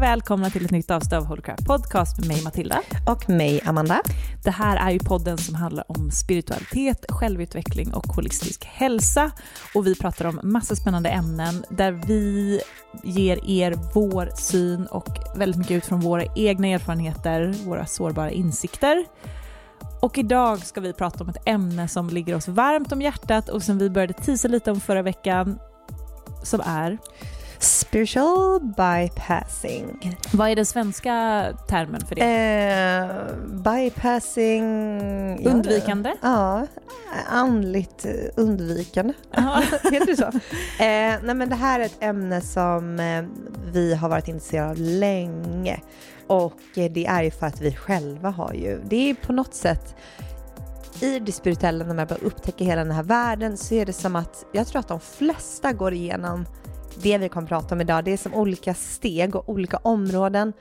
Och välkomna till ett nytt avsnitt av Holy Crap Podcast med mig Matilda. Och mig Amanda. Det här är ju podden som handlar om spiritualitet, självutveckling och holistisk hälsa. Och vi pratar om massa spännande ämnen där vi ger er vår syn och väldigt mycket utifrån våra egna erfarenheter, våra sårbara insikter. Och idag ska vi prata om ett ämne som ligger oss varmt om hjärtat och som vi började tisa lite om förra veckan, som är Spiritual bypassing. Vad är den svenska termen för det? Eh, bypassing... Undvikande? Ja, andligt undvikande. Heter det så? Eh, nej men det här är ett ämne som eh, vi har varit intresserade av länge. Och det är ju för att vi själva har ju, det är på något sätt i det spirituella när man börjar upptäcka hela den här världen så är det som att jag tror att de flesta går igenom det vi kommer prata om idag, det är som olika steg och olika områden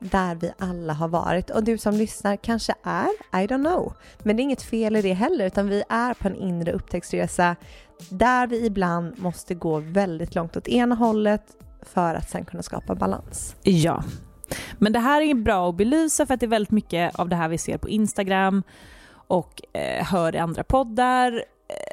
där vi alla har varit. Och du som lyssnar kanske är, I don't know. Men det är inget fel i det heller, utan vi är på en inre upptäcktsresa där vi ibland måste gå väldigt långt åt ena hållet för att sen kunna skapa balans. Ja, men det här är bra att belysa för att det är väldigt mycket av det här vi ser på Instagram och eh, hör i andra poddar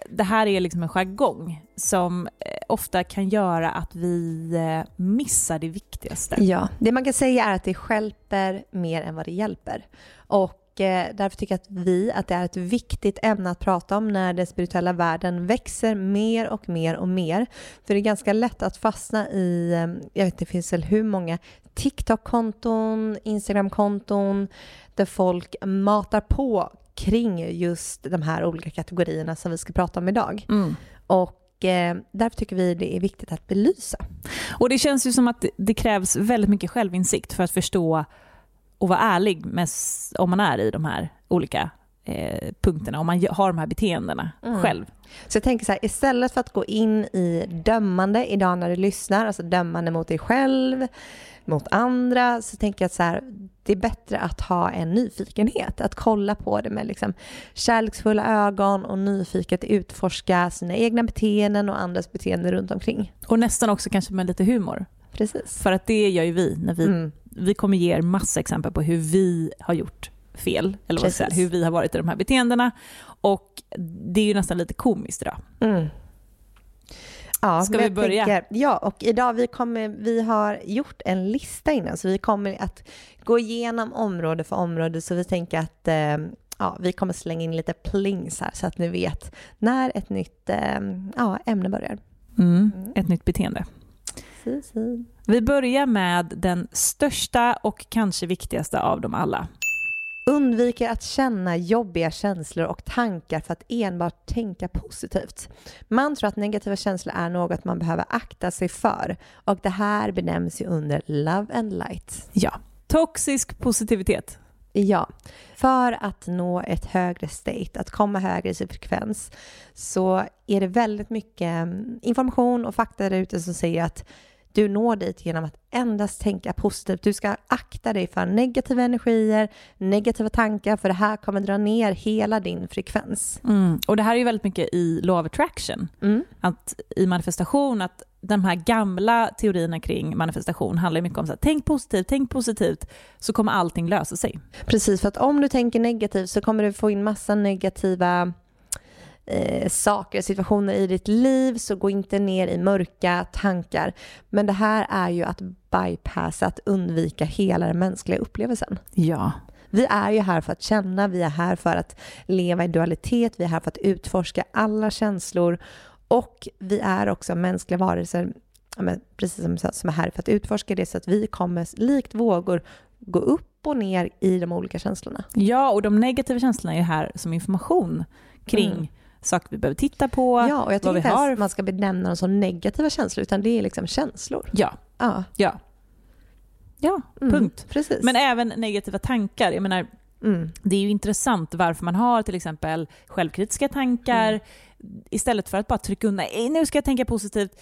det här är liksom en jargong som eh, ofta kan göra att vi eh, missar det viktigaste. Ja, det man kan säga är att det skälper mer än vad det hjälper. Och eh, därför tycker jag att vi att det är ett viktigt ämne att prata om när den spirituella världen växer mer och mer och mer. För det är ganska lätt att fastna i, jag vet det finns väl hur många TikTok-konton, Instagram-konton där folk matar på kring just de här olika kategorierna som vi ska prata om idag. Mm. Och eh, därför tycker vi det är viktigt att belysa. Och det känns ju som att det krävs väldigt mycket självinsikt för att förstå och vara ärlig med, om man är i de här olika eh, punkterna, om man har de här beteendena mm. själv. Så jag tänker så här, istället för att gå in i dömande idag när du lyssnar, alltså dömande mot dig själv, mot andra, så tänker jag att så här, det är bättre att ha en nyfikenhet, att kolla på det med liksom kärleksfulla ögon och nyfiket utforska sina egna beteenden och andras beteenden runt omkring. Och nästan också kanske med lite humor. Precis. För att det gör ju vi när vi, mm. vi kommer ge er massa exempel på hur vi har gjort fel, eller vad säga, hur vi har varit i de här beteendena. Och det är ju nästan lite komiskt idag. Mm. Ja, Ska vi börja? Tänker, ja, och idag vi kommer, vi har gjort en lista innan, så vi kommer att gå igenom område för område, så vi tänker att eh, ja, vi kommer slänga in lite plings här så att ni vet när ett nytt eh, ja, ämne börjar. Mm, mm. Ett nytt beteende. Si, si. Vi börjar med den största och kanske viktigaste av dem alla. Undviker att känna jobbiga känslor och tankar för att enbart tänka positivt. Man tror att negativa känslor är något man behöver akta sig för och det här benämns ju under love and light. Ja, toxisk positivitet. Ja, för att nå ett högre state, att komma högre i sin frekvens, så är det väldigt mycket information och fakta där ute som säger att du når dit genom att endast tänka positivt. Du ska akta dig för negativa energier, negativa tankar, för det här kommer dra ner hela din frekvens. Mm. Och det här är ju väldigt mycket i law of attraction, mm. att i manifestation, att de här gamla teorierna kring manifestation handlar mycket om så här, tänk positivt, tänk positivt, så kommer allting lösa sig. Precis, för att om du tänker negativt så kommer du få in massa negativa eh, saker, situationer i ditt liv, så gå inte ner i mörka tankar. Men det här är ju att bypassa, att undvika hela den mänskliga upplevelsen. Ja. Vi är ju här för att känna, vi är här för att leva i dualitet, vi är här för att utforska alla känslor och vi är också mänskliga varelser, precis som, som är här för att utforska det så att vi kommer likt vågor gå upp och ner i de olika känslorna. Ja, och de negativa känslorna är här som information kring mm saker vi behöver titta på. Ja, och jag tycker inte ens man ska benämna dem som negativa känslor, utan det är liksom känslor. Ja. Ja. Ja, ja mm, punkt. Precis. Men även negativa tankar. Jag menar, mm. det är ju intressant varför man har till exempel självkritiska tankar mm. istället för att bara trycka undan, nu ska jag tänka positivt.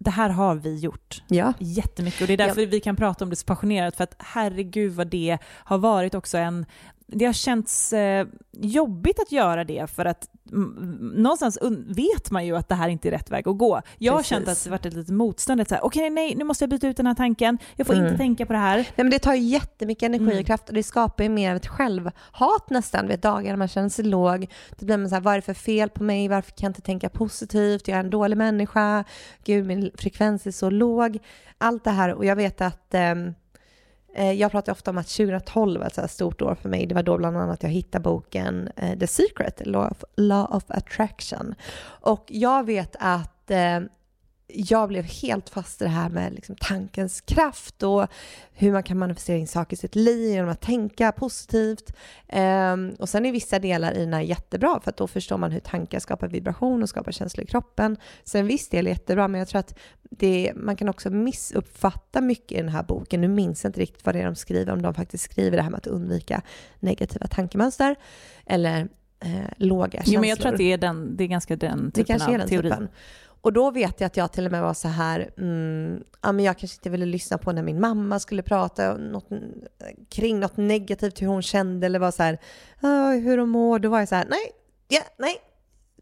Det här har vi gjort ja. jättemycket och det är därför ja. vi kan prata om det så passionerat för att herregud vad det har varit också en det har känts eh, jobbigt att göra det för att någonstans vet man ju att det här inte är rätt väg att gå. Jag Precis. har känt att det varit ett litet motstånd. Okej, okay, nej, nu måste jag byta ut den här tanken. Jag får mm. inte tänka på det här. Nej, men det tar ju jättemycket energi mm. och kraft och det skapar ju mer av ett självhat nästan vid dagar när man känner sig låg. Då blir man så här, vad är det för fel på mig? Varför kan jag inte tänka positivt? Jag är en dålig människa. Gud, min frekvens är så låg. Allt det här och jag vet att Eh, Eh, jag pratar ofta om att 2012 var ett stort år för mig. Det var då bland annat jag hittade boken eh, The Secret, Law of, Law of Attraction. Och jag vet att eh, jag blev helt fast i det här med liksom tankens kraft och hur man kan manifestera in saker i sitt liv genom att tänka positivt. Um, och sen är vissa delar i den här jättebra för att då förstår man hur tankar skapar vibration och skapar känslor i kroppen. Så en viss del är jättebra men jag tror att det, man kan också missuppfatta mycket i den här boken. Nu minns jag inte riktigt vad det är de skriver, om de faktiskt skriver det här med att undvika negativa tankemönster eller eh, låga känslor. Jo, men jag tror att det är, den, det är ganska den typen av teori. Typen. Och då vet jag att jag till och med var så här, mm, ja men jag kanske inte ville lyssna på när min mamma skulle prata något, eh, kring något negativt, hur hon kände eller var så här, hur hon mår. Då var jag så här, nej, ja, nej,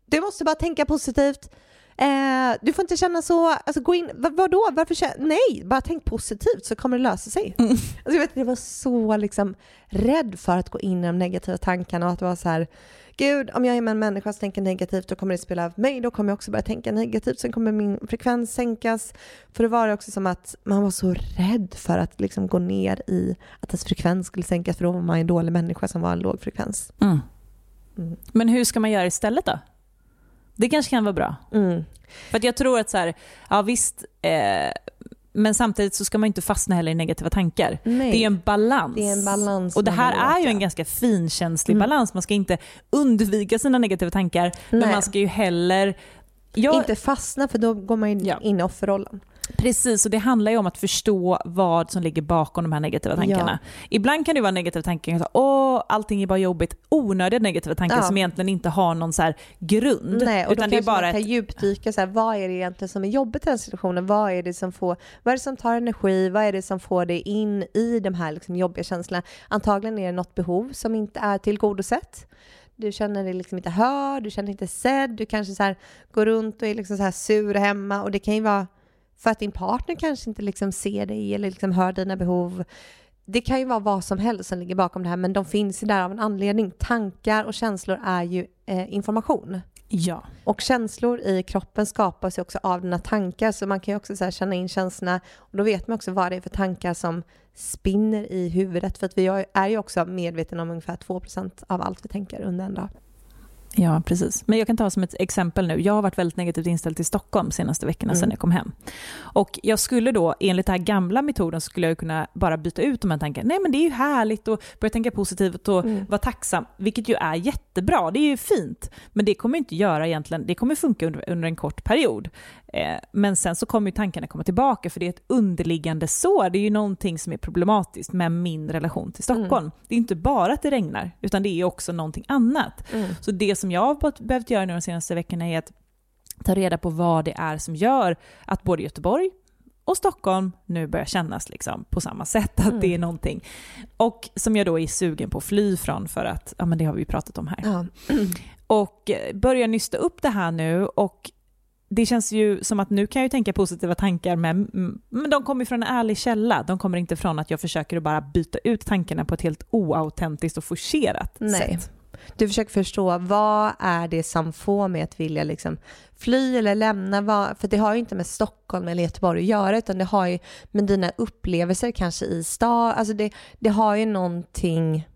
du måste bara tänka positivt. Eh, du får inte känna så, alltså gå in, vad, vadå, varför känna, nej, bara tänk positivt så kommer det lösa sig. Mm. Alltså, jag, vet, jag var så liksom rädd för att gå in i de negativa tankarna och att det var så här, gud, om jag är med en människa som tänker negativt, då kommer det spela mig, då kommer jag också börja tänka negativt, sen kommer min frekvens sänkas. För det var också som att man var så rädd för att liksom gå ner i att ens frekvens skulle sänkas, för då var man en dålig människa som var en låg frekvens. Mm. Mm. Men hur ska man göra istället då? Det kanske kan vara bra. Mm. För att jag tror att så här, ja visst, eh, men samtidigt så ska man inte fastna heller i negativa tankar. Nej. Det är en balans. Det är en balans och det här är ju en ganska finkänslig mm. balans. Man ska inte undvika sina negativa tankar, Nej. men man ska ju heller Jag, Inte fastna för då går man in, Ja. in i offerrollen. Precis, och det handlar ju om att förstå vad som ligger bakom de här negativa tankarna. Ibland kan det vara negativa tankar, så, åh, allting är bara jobbigt. Onödiga negativa tankar Ja. som egentligen inte har någon så här grund. Nej, och då utan det är bara man kan ett, djupdyka, så här, vad är det egentligen som är jobbigt i den situationen? Vad är det som får, vad är det som tar energi? Vad är det som får dig in i de här liksom, jobbiga känslorna? Antagligen är det något behov som inte är tillgodosett. Du känner dig liksom inte hörd, du känner dig inte sedd, du kanske så går runt och är liksom så här sur hemma och det kan ju vara för att din partner kanske inte liksom ser dig eller liksom hör dina behov. Det kan ju vara vad som helst som ligger bakom det här men de finns ju där av en anledning. Tankar och känslor är ju eh, information. ja. Och känslor i kroppen skapas ju också av dina tankar så man kan ju också känna in känslorna och då vet man också vad det är för tankar som spinner i huvudet för att vi är ju också medvetna om ungefär 2% av allt vi tänker under en dag. Ja, precis. Men jag kan ta som ett exempel nu. Jag har varit väldigt negativt inställd till Stockholm senaste veckorna Mm. sedan jag kom hem. Och jag skulle då, enligt den här gamla metoden, skulle jag kunna bara byta ut de här tankarna. Nej men det är ju härligt och börja tänka positivt och Mm. vara tacksam, vilket ju är jättebra. Det är ju fint. Men det kommer inte göra egentligen, det kommer funka under, under en kort period. Eh, men sen så kommer ju tankarna komma tillbaka för det är ett underliggande sår. Det är ju någonting som är problematiskt med min relation till Stockholm. Det är inte bara att det regnar, utan det är också någonting annat. Så det som jag har behövt göra nu de senaste veckorna är att ta reda på vad det är som gör att både Göteborg och Stockholm nu börjar kännas liksom på samma sätt, att Mm. det är någonting. Och som jag då är sugen på att fly från för att, ja men det har vi ju pratat om här. Ja. Och eh, börjar nysta upp det här nu och det känns ju som att nu kan jag ju tänka positiva tankar men, men de kommer från en ärlig källa. De kommer inte från att jag försöker att bara byta ut tankarna på ett helt oautentiskt och forcerat Nej. sätt. Du försöker förstå vad är det som får mig att vilja liksom fly eller lämna, vad, för det har ju inte med Stockholm eller Göteborg att göra utan det har ju med dina upplevelser kanske i stad, alltså det, det har ju någonting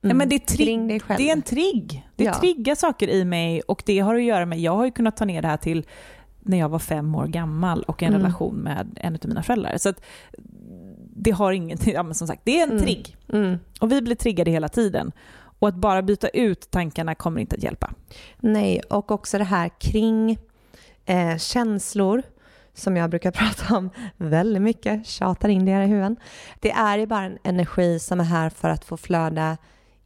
Ja, men det är dig själv. Det är en trigg. Det Ja. triggar saker i mig och det har att göra med, jag har ju kunnat ta ner det här till när jag var fem år gammal och en Mm. relation med en av mina föräldrar. Så att det har ingenting, ja men som sagt, det är en Mm. trigg. Mm. Och vi blir triggade hela tiden. Och att bara byta ut tankarna kommer inte att hjälpa. Nej, och också det här kring eh, känslor som jag brukar prata om väldigt mycket, tjatar in det här i huvudet. Det är ju bara en energi som är här för att få flöda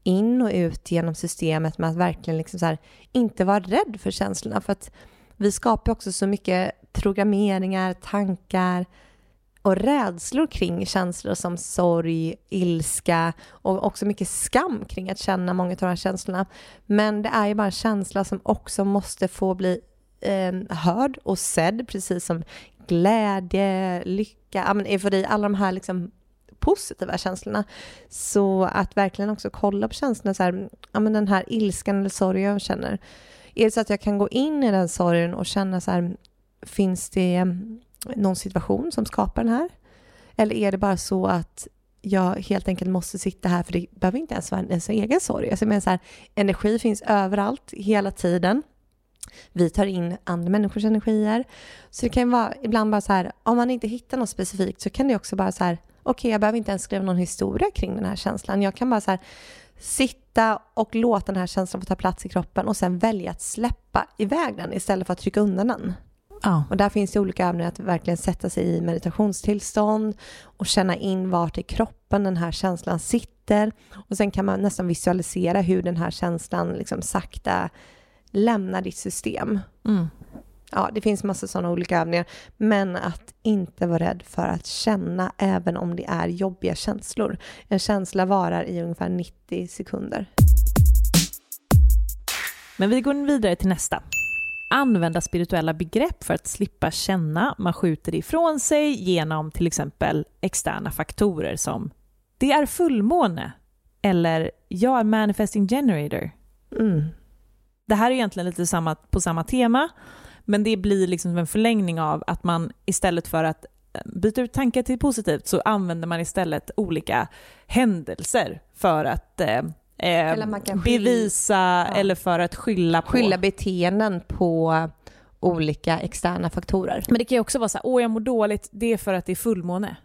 in och ut genom systemet med att verkligen liksom så här, inte vara rädd för känslorna. För att vi skapar också så mycket programmeringar, tankar och rädslor kring känslor som sorg, ilska och också mycket skam kring att känna många av de här känslorna. Men det är ju bara en känsla som också måste få bli eh, hörd och sedd, precis som glädje, lycka, ja, men eufori, alla de här liksom positiva känslorna. Så att verkligen också kolla på känslorna, så här, ja, men den här ilskan eller sorgen jag känner. Är det så att jag kan gå in i den sorgen och känna så här, finns det någon situation som skapar den här? Eller är det bara så att jag helt enkelt måste sitta här för det behöver inte ens vara ens egen sorg. Alltså, men så här, energi finns överallt, hela tiden. Vi tar in andra människors energier. Så det kan ju vara ibland bara så här, om man inte hittar något specifikt så kan det också bara så här, okej jag behöver inte ens skriva någon historia kring den här känslan. Jag kan bara så här sitta och låta den här känslan få ta plats i kroppen och sen välja att släppa iväg den istället för att trycka undan den. Ja. Och där finns det olika övningar att verkligen sätta sig i meditationstillstånd och känna in vart i kroppen den här känslan sitter. Och sen kan man nästan visualisera hur den här känslan liksom sakta lämnar ditt system. Mm. Ja, det finns massa sådana olika övningar. Men att inte vara rädd för att känna även om det är jobbiga känslor. En känsla varar i ungefär 90 sekunder. Men vi går vidare till nästa. Använda spirituella begrepp för att slippa känna man skjuter ifrån sig genom till exempel externa faktorer som det är fullmåne eller jag är manifesting generator. Mm. Det här är egentligen lite samma, på samma tema, men det blir liksom en förlängning av att man istället för att eh, byta ut tankar till positivt så använder man istället olika händelser för att eh, eh, bevisa eller för att skylla på. Skylla beteenden på olika externa faktorer. Men det kan ju också vara så här, åh jag mår dåligt, det är för att det är fullmåne.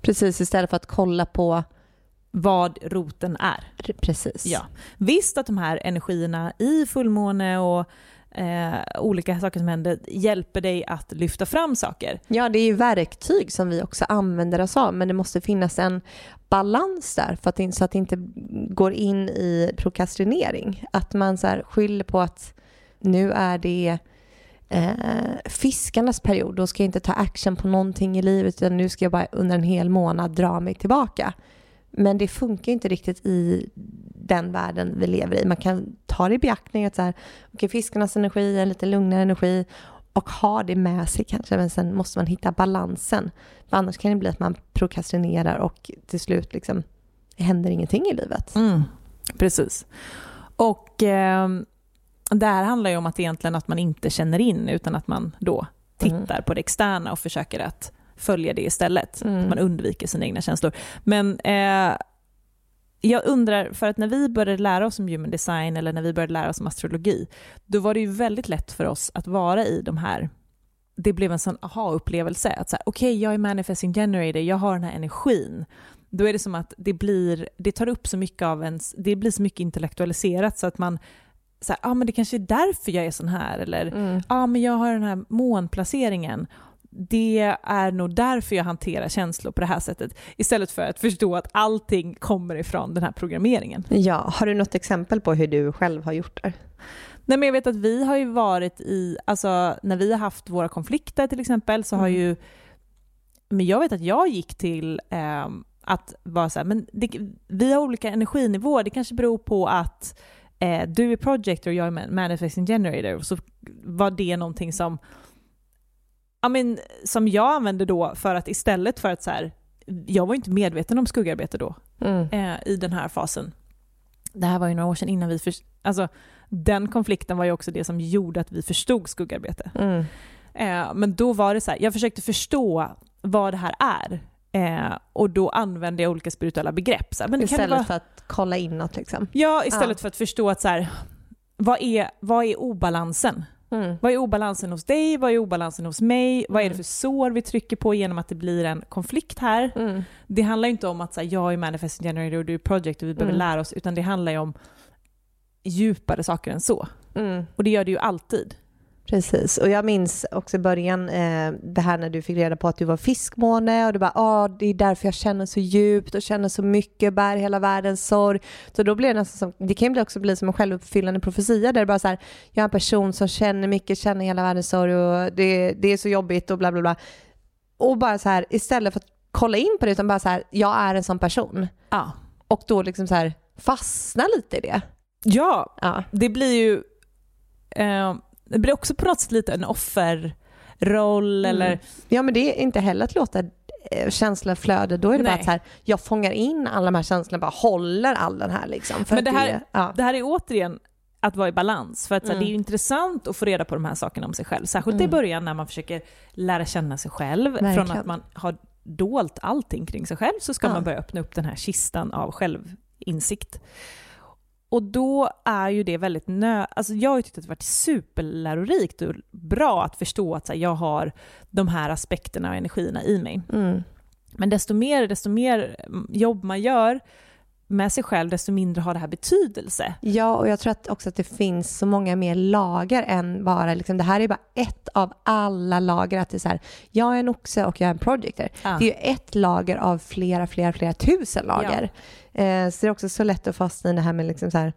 Precis, istället för att kolla på... Vad roten är. Precis. Ja. Visst att de här energierna i fullmåne och eh, olika saker som händer hjälper dig att lyfta fram saker. Ja, det är ju verktyg som vi också använder oss av, men det måste finnas en balans där för att, så att det inte går in i prokrastinering. Att man så här skyller på att nu är det eh, fiskarnas period, då ska jag inte ta action på någonting i livet utan nu ska jag bara under en hel månad dra mig tillbaka. Men det funkar inte riktigt i den världen vi lever i. Man kan ta det i beaktning att så här, okay, fiskarnas energi är en lite lugnare energi och ha det med sig kanske, men sen måste man hitta balansen. För annars kan det bli att man prokrastinerar och till slut liksom, händer ingenting i livet. Mm, precis. Och eh, det här handlar ju om att egentligen att man inte känner in utan att man då tittar mm. på det externa och försöker att följa det istället. Mm. Att man undviker sina egna känslor. Men eh, jag undrar, för att när vi började lära oss om human design eller när vi började lära oss om astrologi, då var det ju väldigt lätt för oss att vara i de här det blev en sån aha-upplevelse. Att okej, okay, jag är manifesting generator, jag har den här energin. Då är det som att det blir, det tar upp så mycket av ens, det blir så mycket intellektualiserat så att man så ja ah, men det kanske är därför jag är sån här, eller mm. ah, men jag har den här månplaceringen det är nog därför jag hanterar känslor på det här sättet istället för att förstå att allting kommer ifrån den här programmeringen. Ja, har du något exempel på hur du själv har gjort det? Nej, men jag vet att vi har ju varit i, alltså när vi har haft våra konflikter till exempel så har mm. ju, men jag vet att jag gick till eh, att vara så här, men det, vi har olika energinivåer, det kanske beror på att eh, du är projector och jag är manifesting generator, så var det någonting som ja, men, som jag använde då för att istället för att så här, jag var inte medveten om skuggarbete då mm. eh, i den här fasen. Det här var ju några år sedan innan vi för, alltså den konflikten var ju också det som gjorde att vi förstod skuggarbete. Mm. Eh, men då var det så här, jag försökte förstå vad det här är. Eh, och då använde jag olika spirituella begrepp. Så här, men istället vara... för att kolla inåt liksom? Ja, istället ja. för att förstå att så här, vad är, vad är obalansen? Mm. Vad är obalansen hos dig? Vad är obalansen hos mig? Vad är det mm. för sår vi trycker på genom att det blir en konflikt här? Mm. Det handlar inte om att så här, jag är manifesting generator och du är project och vi behöver mm. lära oss, utan det handlar ju om djupare saker än så. Mm. Och det gör det ju alltid. Precis, och jag minns också i början eh, det här när du fick reda på att du var fiskmåne och du bara ah, det är därför jag känner så djupt och känner så mycket, bär hela världens sorg. Så då blir det nästan som, det kan ju också bli som en självuppfyllande profetia där det bara så här, jag är en person som känner mycket, känner hela världens sorg och det, det är så jobbigt och bla bla bla. Och bara så här, istället för att kolla in på det utan bara så här, jag är en sån person. Ja. Och då liksom så här fastna lite i det. Ja, ja. det blir ju eh, det blir också på något sätt lite en offerroll mm. eller... Ja men det är inte heller att låta eh, känslor flöda. Då är det Nej. bara att här, jag fångar in alla de här känslorna, bara håller all den här liksom. men det här, det, ja. det här är återigen att vara i balans. För att, så mm. det är ju intressant att få reda på de här sakerna om sig själv. Särskilt mm. i början när man försöker lära känna sig själv. Verkligen. Från att man har dolt allting kring sig själv så ska ja. man börja öppna upp den här kistan av självinsikt. Och då är ju det väldigt nö... Alltså jag har ju tyckt att det varit superlärorikt och bra att förstå att här, jag har de här aspekterna och energierna i mig. Mm. Men desto mer, desto mer jobb man gör med sig själv, desto mindre har det här betydelse. Ja, och jag tror att också att det finns så många mer lager än bara, liksom, det här är bara ett av alla lager. Att det är så här, jag är en oxe och jag är en projector. Ja. Det är ju ett lager av flera, flera, flera tusen lager. Ja. Eh, så det är också så lätt att fastna i det här med liksom så här,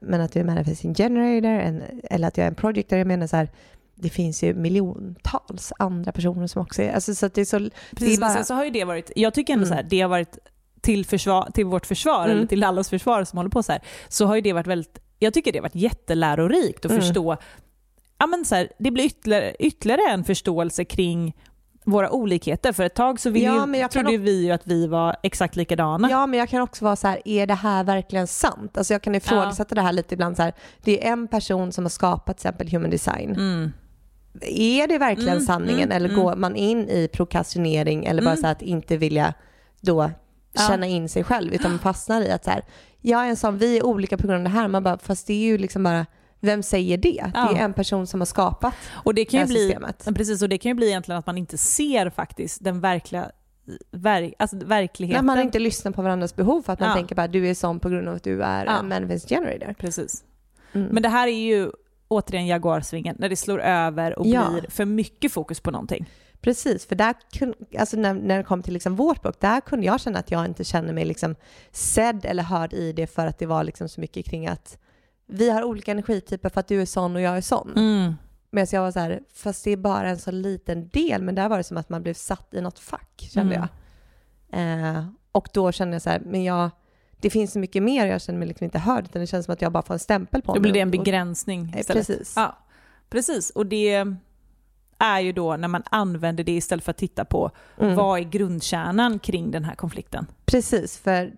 men att du är manifesting generator en, eller att jag är en projector. Jag menar så här, det finns ju miljontals andra personer som också är... Alltså, så det är så, Precis, det är bara... sen så har ju det varit, jag tycker ändå mm. så här, det har varit till, försvar, till vårt försvar, mm. eller till allas försvar som håller på så här, så har ju det varit väldigt, jag tycker det har varit jättelärorikt att mm. förstå, ja men så här, det blir ytterligare, ytterligare en förståelse kring våra olikheter. För ett tag så vill ja, ju, trodde ju vi ju att vi var exakt likadana. Ja, men jag kan också vara så här, är det här verkligen sant? Alltså jag kan ifrågasätta ja. det här lite ibland så här, det är en person som har skapat till exempel human design. Mm. Är det verkligen mm, sanningen mm, eller går mm. man in i prokrastinering eller bara mm. så att inte vilja då känna in sig själv utan man fastnar i att så här, jag är en sån, vi är olika på grund av det här. Man bara, fast det är ju liksom bara vem säger det? Ja. Det är en person som har skapat och det kan ju bli, systemet. Precis, och det kan ju bli egentligen att man inte ser faktiskt den verkliga ver, alltså verkligheten. När man inte lyssnar på varandras behov för att man ja. tänker bara du är sån på grund av att du är ja. en manifest generator. Precis. Mm. Men det här är ju återigen jaguarsvingen, när det slår över och Ja. blir för mycket fokus på någonting. Precis, för där kun, alltså när, när det kom till liksom vårt bok, där kunde jag känna att jag inte känner mig liksom sedd eller hörd i det för att det var liksom så mycket kring att vi har olika energityper för att du är sån och jag är sån. Mm. Medan jag var så här, fast det är bara en så liten del, men där var det som att man blev satt i något fack, kände Mm. jag. Eh, och då kände jag så här, men jag, det finns så mycket mer, jag känner mig liksom inte hörd, utan det känns som att jag bara får en stämpel på Då blir det en Och- och- begränsning Eh, istället. Precis. Ja, precis. Och det är ju då när man använder det istället för att titta på Mm. vad är grundkärnan kring den här konflikten. Precis, för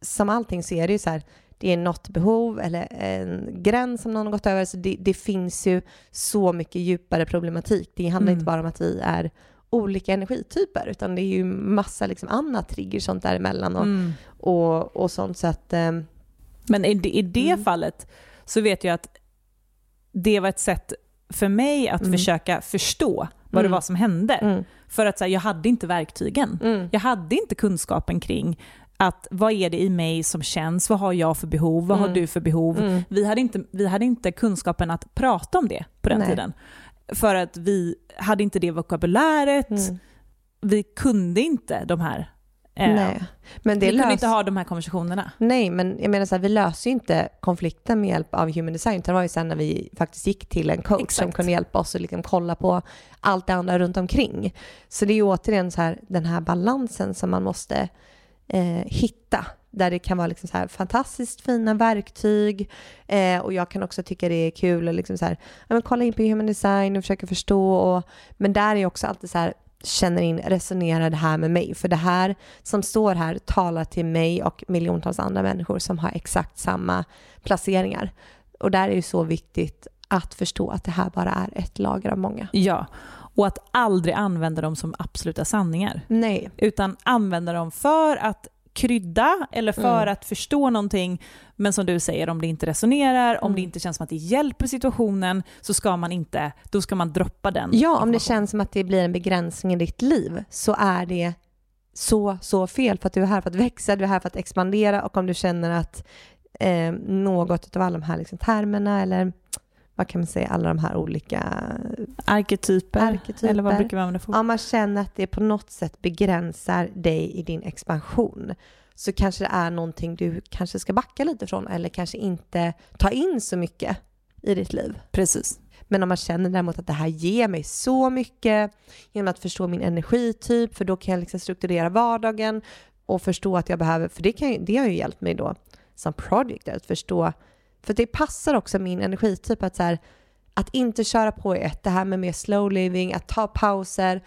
som allting så är det ju så här, det är något behov eller en gräns som någon har gått över, så det, det finns ju så mycket djupare problematik. Det handlar Mm. inte bara om att vi är olika energityper, utan det är ju massa liksom annat trigger sånt däremellan och, Mm. och, och sånt så att ehm, Men i det, i det Mm. fallet så vet jag att det var ett sätt för mig att Mm. försöka förstå vad Mm. det var som hände. mm, För att här, jag hade inte verktygen. mm, Jag hade inte kunskapen kring att vad är det i mig som känns, vad har jag för behov, vad har Mm. du för behov. mm, Vi, hade inte, vi hade inte kunskapen att prata om det på den Nej. tiden. För att vi hade inte det vokabuläret, vi kunde inte de här. Eh, Nej, men det vi kunde inte ha de här konversationerna. Nej, men jag menar så här, vi löser ju inte konflikten med hjälp av human design, utan det var ju sen när vi faktiskt gick till en coach som Exakt. kunde hjälpa oss att liksom kolla på allt det andra runt omkring. Så det är ju återigen så här, den här balansen som man måste eh, hitta, där det kan vara liksom så här fantastiskt fina verktyg eh, och jag kan också tycka det är kul att liksom så här, ja, men kolla in på human design och försöka förstå. Och, men där är också alltid så här, känner in, resonerar det här med mig? För det här som står här talar till mig och miljontals andra människor som har exakt samma placeringar. Och där är det så viktigt att förstå att det här bara är ett lager av många. Ja, och att aldrig använda dem som absoluta sanningar. Nej. Utan använda dem för att krydda eller för Mm. att förstå någonting. Men som du säger, om det inte resonerar, om Mm. det inte känns som att det hjälper situationen, så ska man inte, då ska man droppa den. Ja, om det känns som att det blir en begränsning i ditt liv så är det så, så fel för att du är här för att växa, du är här för att expandera och om du känner att eh, något av alla de här liksom, termerna eller vad kan man säga, alla de här olika Arketyper, Arketyper. eller vad brukar vi använda för? Om man känner att det på något sätt begränsar dig i din expansion så kanske det är någonting du kanske ska backa lite från eller kanske inte ta in så mycket i ditt liv. Precis. Men om man känner däremot att det här ger mig så mycket genom att förstå min energityp för då kan jag liksom strukturera vardagen och förstå att jag behöver, för det, kan, det har ju hjälpt mig då som project att förstå, för det passar också min energityp att så här, att inte köra på i ett, det här med mer slow living, att ta pauser,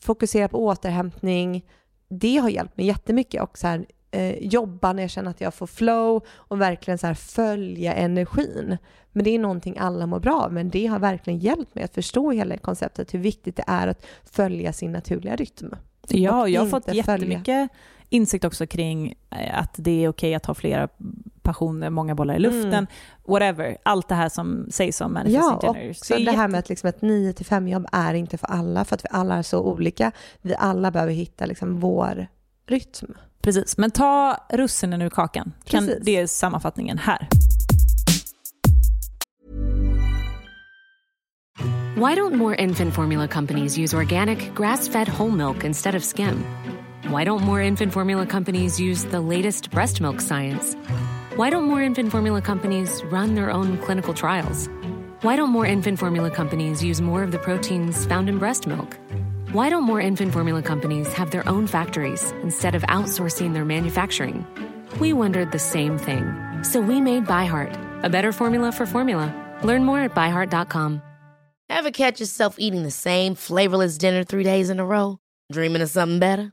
fokusera på återhämtning, det har hjälpt mig jättemycket och så här, eh, jobba när jag känner att jag får flow och verkligen så här följa energin. Men det är någonting alla mår bra av, men det har verkligen hjälpt mig att förstå hela konceptet, hur viktigt det är att följa sin naturliga rytm. Ja, jag har fått följa. Insikt också kring eh, att det är okej att ha flera passioner, många bollar i luften, Mm. whatever. Allt det här som sägs om manifesting Ja, och generators. så är det här med att, liksom ett 9 till 5 jobb är inte för alla, för att vi alla är så olika. Vi alla behöver hitta liksom vår rytm. Precis, men ta russinen ur kakan. Kan, Precis. det är sammanfattningen här. Why don't more infant formula companies use organic, grass fed whole milk instead of skim? Why don't more infant formula companies use the latest breast milk science? Why don't more infant formula companies run their own clinical trials? Why don't more infant formula companies use more of the proteins found in breast milk? Why don't more infant formula companies have their own factories instead of outsourcing their manufacturing? We wondered the same thing. So we made ByHeart, a better formula for formula. Learn more at byheart.com. Ever catch yourself eating the same flavorless dinner three days in a row? Dreaming of something better?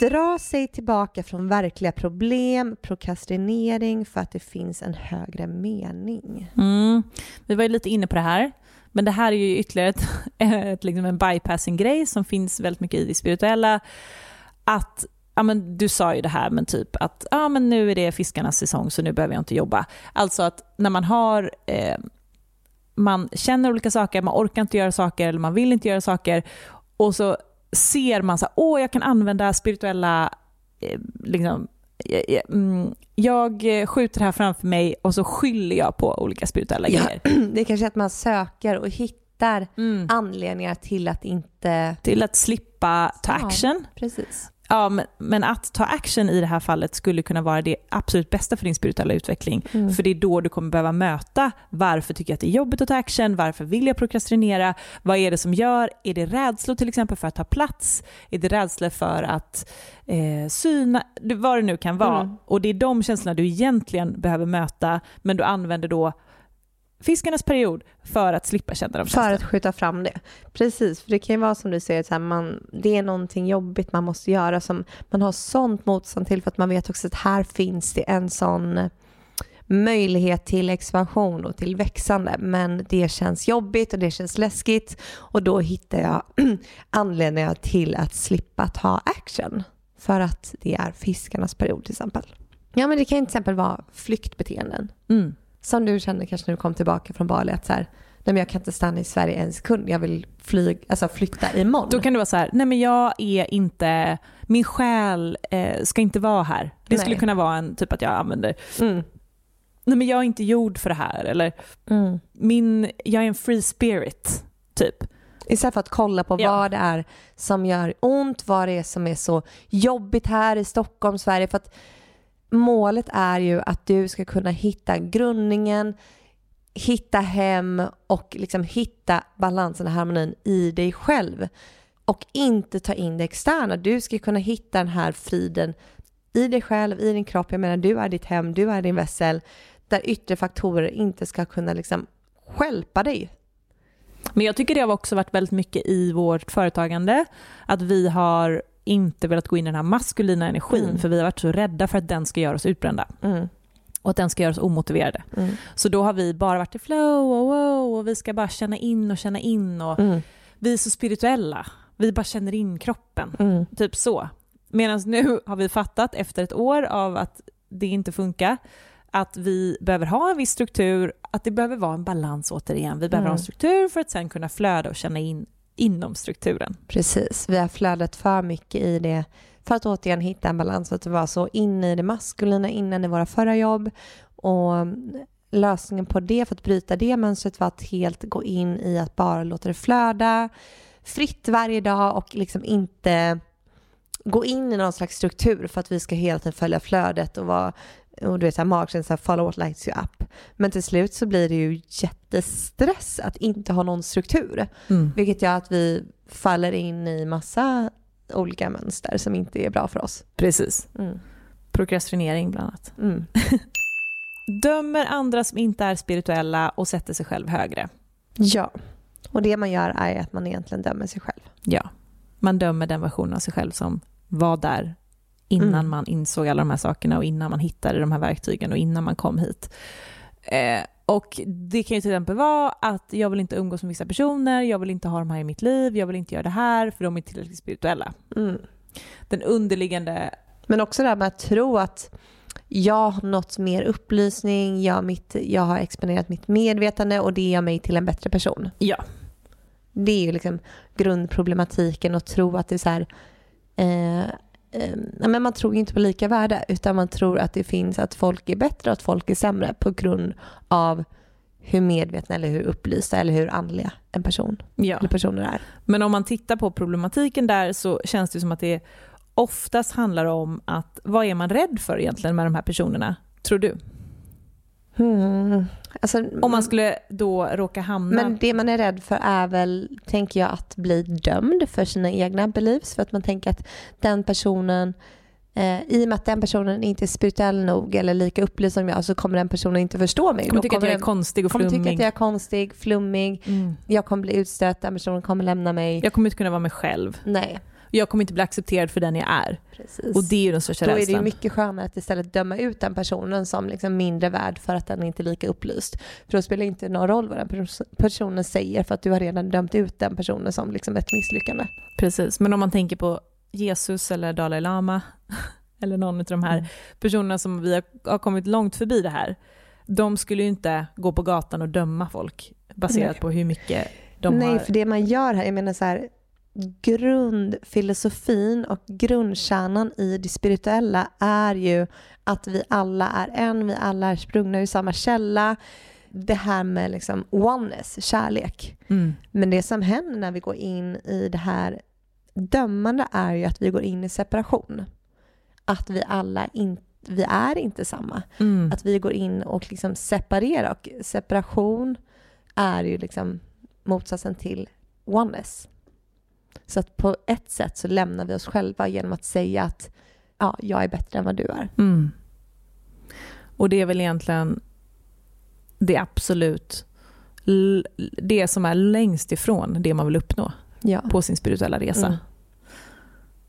Dra sig tillbaka från verkliga problem, prokrastinering för att det finns en högre mening. Mm. Vi var ju lite inne på det här, Men det här är ju ytterligare ett, ett, liksom en bypassing-grej som finns väldigt mycket i det spirituella. Att ja, men du sa ju det här men typ att ja, men nu är det fiskarnas säsong så nu behöver jag inte jobba. Alltså att när man har eh, man känner olika saker, man orkar inte göra saker eller man vill inte göra saker och så ser man så här, åh jag kan använda spirituella eh, liksom, mm, jag skjuter här framför mig och så skyller jag på olika spirituella ja, grejer. Det är kanske att man söker och hittar mm. anledningar till att inte... Till att slippa ta action. Ja, precis. Ja, men, men, att ta action i det här fallet skulle kunna vara det absolut bästa för din spirituella utveckling. Mm. För det är då du kommer behöva möta varför tycker jag att det är jobbigt att ta action, varför vill jag prokrastinera, vad är det som gör, är det rädslor till exempel för att ta plats, är det rädslor för att eh, syna, vad det nu kan vara. Mm. Och det är de känslorna du egentligen behöver möta, men du använder då fiskarnas period för att slippa känna de känslorna. För att skjuta fram det. Precis, för det kan ju vara som du säger, så här, man, det är någonting jobbigt man måste göra som man har sånt motstånd till för att man vet också att här finns det en sån möjlighet till expansion och till växande men det känns jobbigt och det känns läskigt och då hittar jag anledningar till att slippa ta action för att det är fiskarnas period till exempel. Ja men det kan till exempel vara flyktbeteenden. Mm. Som du kände kanske när du kom tillbaka från Bali att så här, nej men jag kan inte stanna i Sverige en sekund, jag vill flyg, alltså flytta imorgon. Då kan det vara så här, nej men jag är inte, min själ eh, ska inte vara här. Det nej. skulle kunna vara en typ att jag använder, mm. nej men jag är inte gjord för det här eller mm. min, jag är en free spirit typ. Istället för att kolla på ja. vad det är som gör ont, vad det är som är så jobbigt här i Stockholm, Sverige. För att målet är ju att du ska kunna hitta grundningen, hitta hem och liksom hitta balansen och harmonin i dig själv. Och inte ta in det externa. Du ska kunna hitta den här friden i dig själv, i din kropp. Jag menar, du är ditt hem, du är din vässel. Där yttre faktorer inte ska kunna liksom skälpa dig. Men jag tycker det har också varit väldigt mycket i vårt företagande. Att vi har inte velat gå in i den här maskulina energin mm. för vi har varit så rädda för att den ska göra oss utbrända. Mm. Och att den ska göra oss omotiverade. Mm. Så då har vi bara varit i flow och wow och vi ska bara känna in och känna in och mm. vi är så spirituella. Vi bara känner in kroppen. Mm. Typ så. Medan nu har vi fattat efter ett år av att det inte funkar att vi behöver ha en viss struktur, att det behöver vara en balans återigen. Vi behöver mm. ha en mm. struktur för att sen kunna flöda och känna in inom strukturen. Precis, vi har flödat för mycket i det för att återigen hitta en balans. Att vara så inne i det maskulina innan i våra förra jobb och mm, lösningen på det för att bryta det mönstret var att helt gå in i att bara låta det flöda fritt varje dag och liksom inte gå in i någon slags struktur för att vi ska hela tiden följa flödet och vara och du vet så här magkänsla, follow what lights you up. Men till slut så blir det ju jättestress att inte ha någon struktur. Mm. Vilket gör att vi faller in i massa olika mönster som inte är bra för oss. Precis. Mm. Prokrastinering bland annat. Mm. Dömer andra som inte är spirituella och sätter sig själv högre. Ja, och det man gör är att man egentligen dömer sig själv. Ja, man dömer den versionen av sig själv som var där innan mm. man insåg alla de här sakerna och innan man hittade de här verktygen och innan man kom hit. Eh, och Det kan ju till exempel vara att jag vill inte umgås med vissa personer, jag vill inte ha de här i mitt liv, jag vill inte göra det här för de är tillräckligt spirituella. Mm. Den underliggande... Men också det här med att tro att jag har nått mer upplysning, jag, mitt, jag har exponerat mitt medvetande och det gör mig till en bättre person. Ja. Det är ju liksom grundproblematiken att tro att det är så här, eh, eh, men man tror inte på lika värde utan man tror att det finns att folk är bättre och att folk är sämre på grund av hur medvetna eller hur upplysta eller hur andliga en person ja. eller personer är. Men om man tittar på problematiken där så känns det som att det oftast handlar om att vad är man rädd för egentligen med de här personerna, tror du? Mm. Alltså, Om man skulle då råka hamna... Men det man är rädd för är väl, tänker jag, att bli dömd för sina egna beliefs. För att man tänker att den personen, eh, i och med att den personen inte är spirituell nog eller lika upplyst som jag så kommer den personen inte förstå mig. Kommer tycka att jag är konstig och flummig. Kommer tycka att jag är konstig, flummig. Mm. Jag kommer bli utstött, den personen kommer lämna mig. Jag kommer inte kunna vara mig själv. Nej. Jag kommer inte bli accepterad för den jag är. Precis. Och det är ju den största Då är det ju rädslan. mycket skönare att istället döma ut den personen som liksom mindre värd för att den inte är lika upplyst. För då spelar det inte någon roll vad den pers- personen säger för att du har redan dömt ut den personen som liksom ett misslyckande. Precis, men om man tänker på Jesus eller Dalai Lama eller någon av de här Mm. personerna som vi har, kommit långt förbi det här. De skulle ju inte gå på gatan och döma folk baserat Nej. på hur mycket de Nej, har. för det man gör här, jag menar så här, grundfilosofin och grundkärnan i det spirituella är ju att vi alla är en, vi alla är sprungna ur samma källa. Det här med liksom oneness, kärlek. Mm. Men det som händer när vi går in i det här dömande är ju att vi går in i separation. Att vi alla inte vi är inte samma. Mm. Att vi går in och liksom separerar. Och separation är ju liksom motsatsen till oneness. Så att på ett sätt så lämnar vi oss själva genom att säga att ja, jag är bättre än vad du är. Mm. Och det är väl egentligen det absolut det som är längst ifrån det man vill uppnå Ja. på sin spirituella resa. Mm.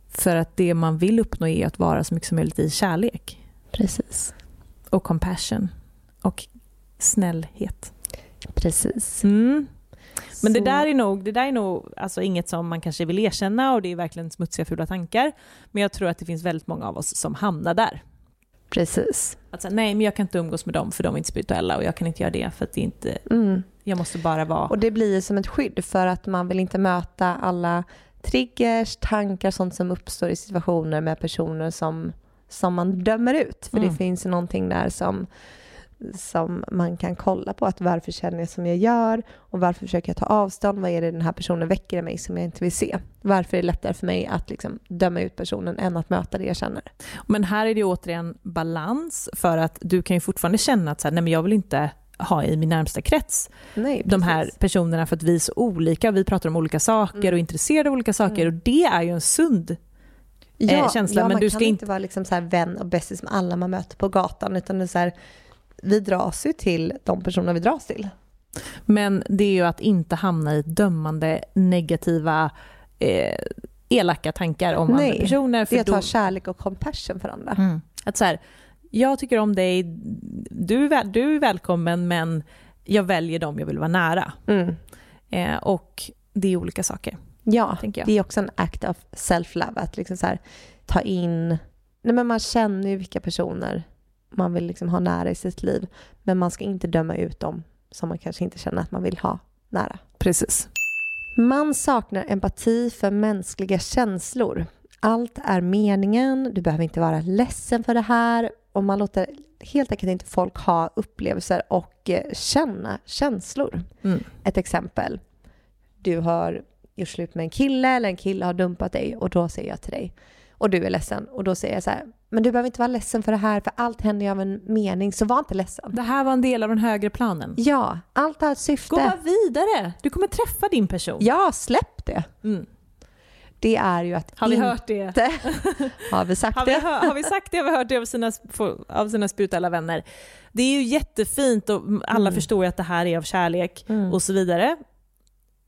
För att det man vill uppnå är att vara så mycket som möjligt i kärlek Precis. och compassion och snällhet. Precis. Mm. Men det där är nog, det där är nog alltså inget som man kanske vill erkänna och det är verkligen smutsiga fula tankar. Men jag tror att det finns väldigt många av oss som hamnar där. Precis. Säga, nej men jag kan inte umgås med dem för de är inte spirituella och jag kan inte göra det för att det inte, Mm. jag måste bara vara... Och det blir som ett skydd för att man vill inte möta alla triggers, tankar, sånt som uppstår i situationer med personer som, som man dömer ut. För Mm. det finns någonting där som, som man kan kolla på. att Varför känner jag som jag gör? Och varför försöker jag ta avstånd? Vad är det den här personen väcker i mig som jag inte vill se? Varför är det lättare för mig att liksom döma ut personen än att möta det jag känner? Men här är det återigen balans för att du kan ju fortfarande känna att så här, nej men jag vill inte ha i min närmsta krets Nej, de här personerna för att vi är så olika, vi pratar om olika saker Mm. och är intresserade av olika saker Mm. och det är ju en sund eh, känsla, Ja, men man du kan ska inte vara liksom så här vän och bästis med alla man möter på gatan, utan det är så här, vi dras ju till de personer vi dras till. Men det är ju att inte hamna i dömande, negativa, eh, elaka tankar om Nej, andra personer. Det För är att då, ha kärlek och compassion för andra. mm, att så här, jag tycker om dig, du är, väl, du är välkommen men jag väljer dem jag vill vara nära. Mm. Eh, och det är olika saker, Ja, det är också en act of self-love, att liksom så här, ta in... Nej, men man känner ju vilka personer man vill liksom ha nära i sitt liv, men man ska inte döma ut dem som man kanske inte känner att man vill ha nära. Precis. Man saknar empati för mänskliga känslor. Allt är meningen, du behöver inte vara ledsen för det här och man låter helt enkelt inte folk ha upplevelser och eh, känna känslor. Mm. Ett exempel. Du har gjort slut med en kille eller en kille har dumpat dig och då säger jag till dig och du är ledsen och då säger jag så här men du behöver inte vara ledsen för det här för allt händer ju av en mening så var inte ledsen. Det här var en del av den högre planen. Ja, allt har ett syfte. Gå bara vidare, du kommer träffa din person. Ja, släpp det. Mm. Det är ju att Har vi inte... hört det? Har vi sagt Har vi, det? har vi sagt det? Har vi hört det av sina, av sina spirituella vänner? Det är ju jättefint och alla Mm. förstår ju att det här är av kärlek Mm. och så vidare.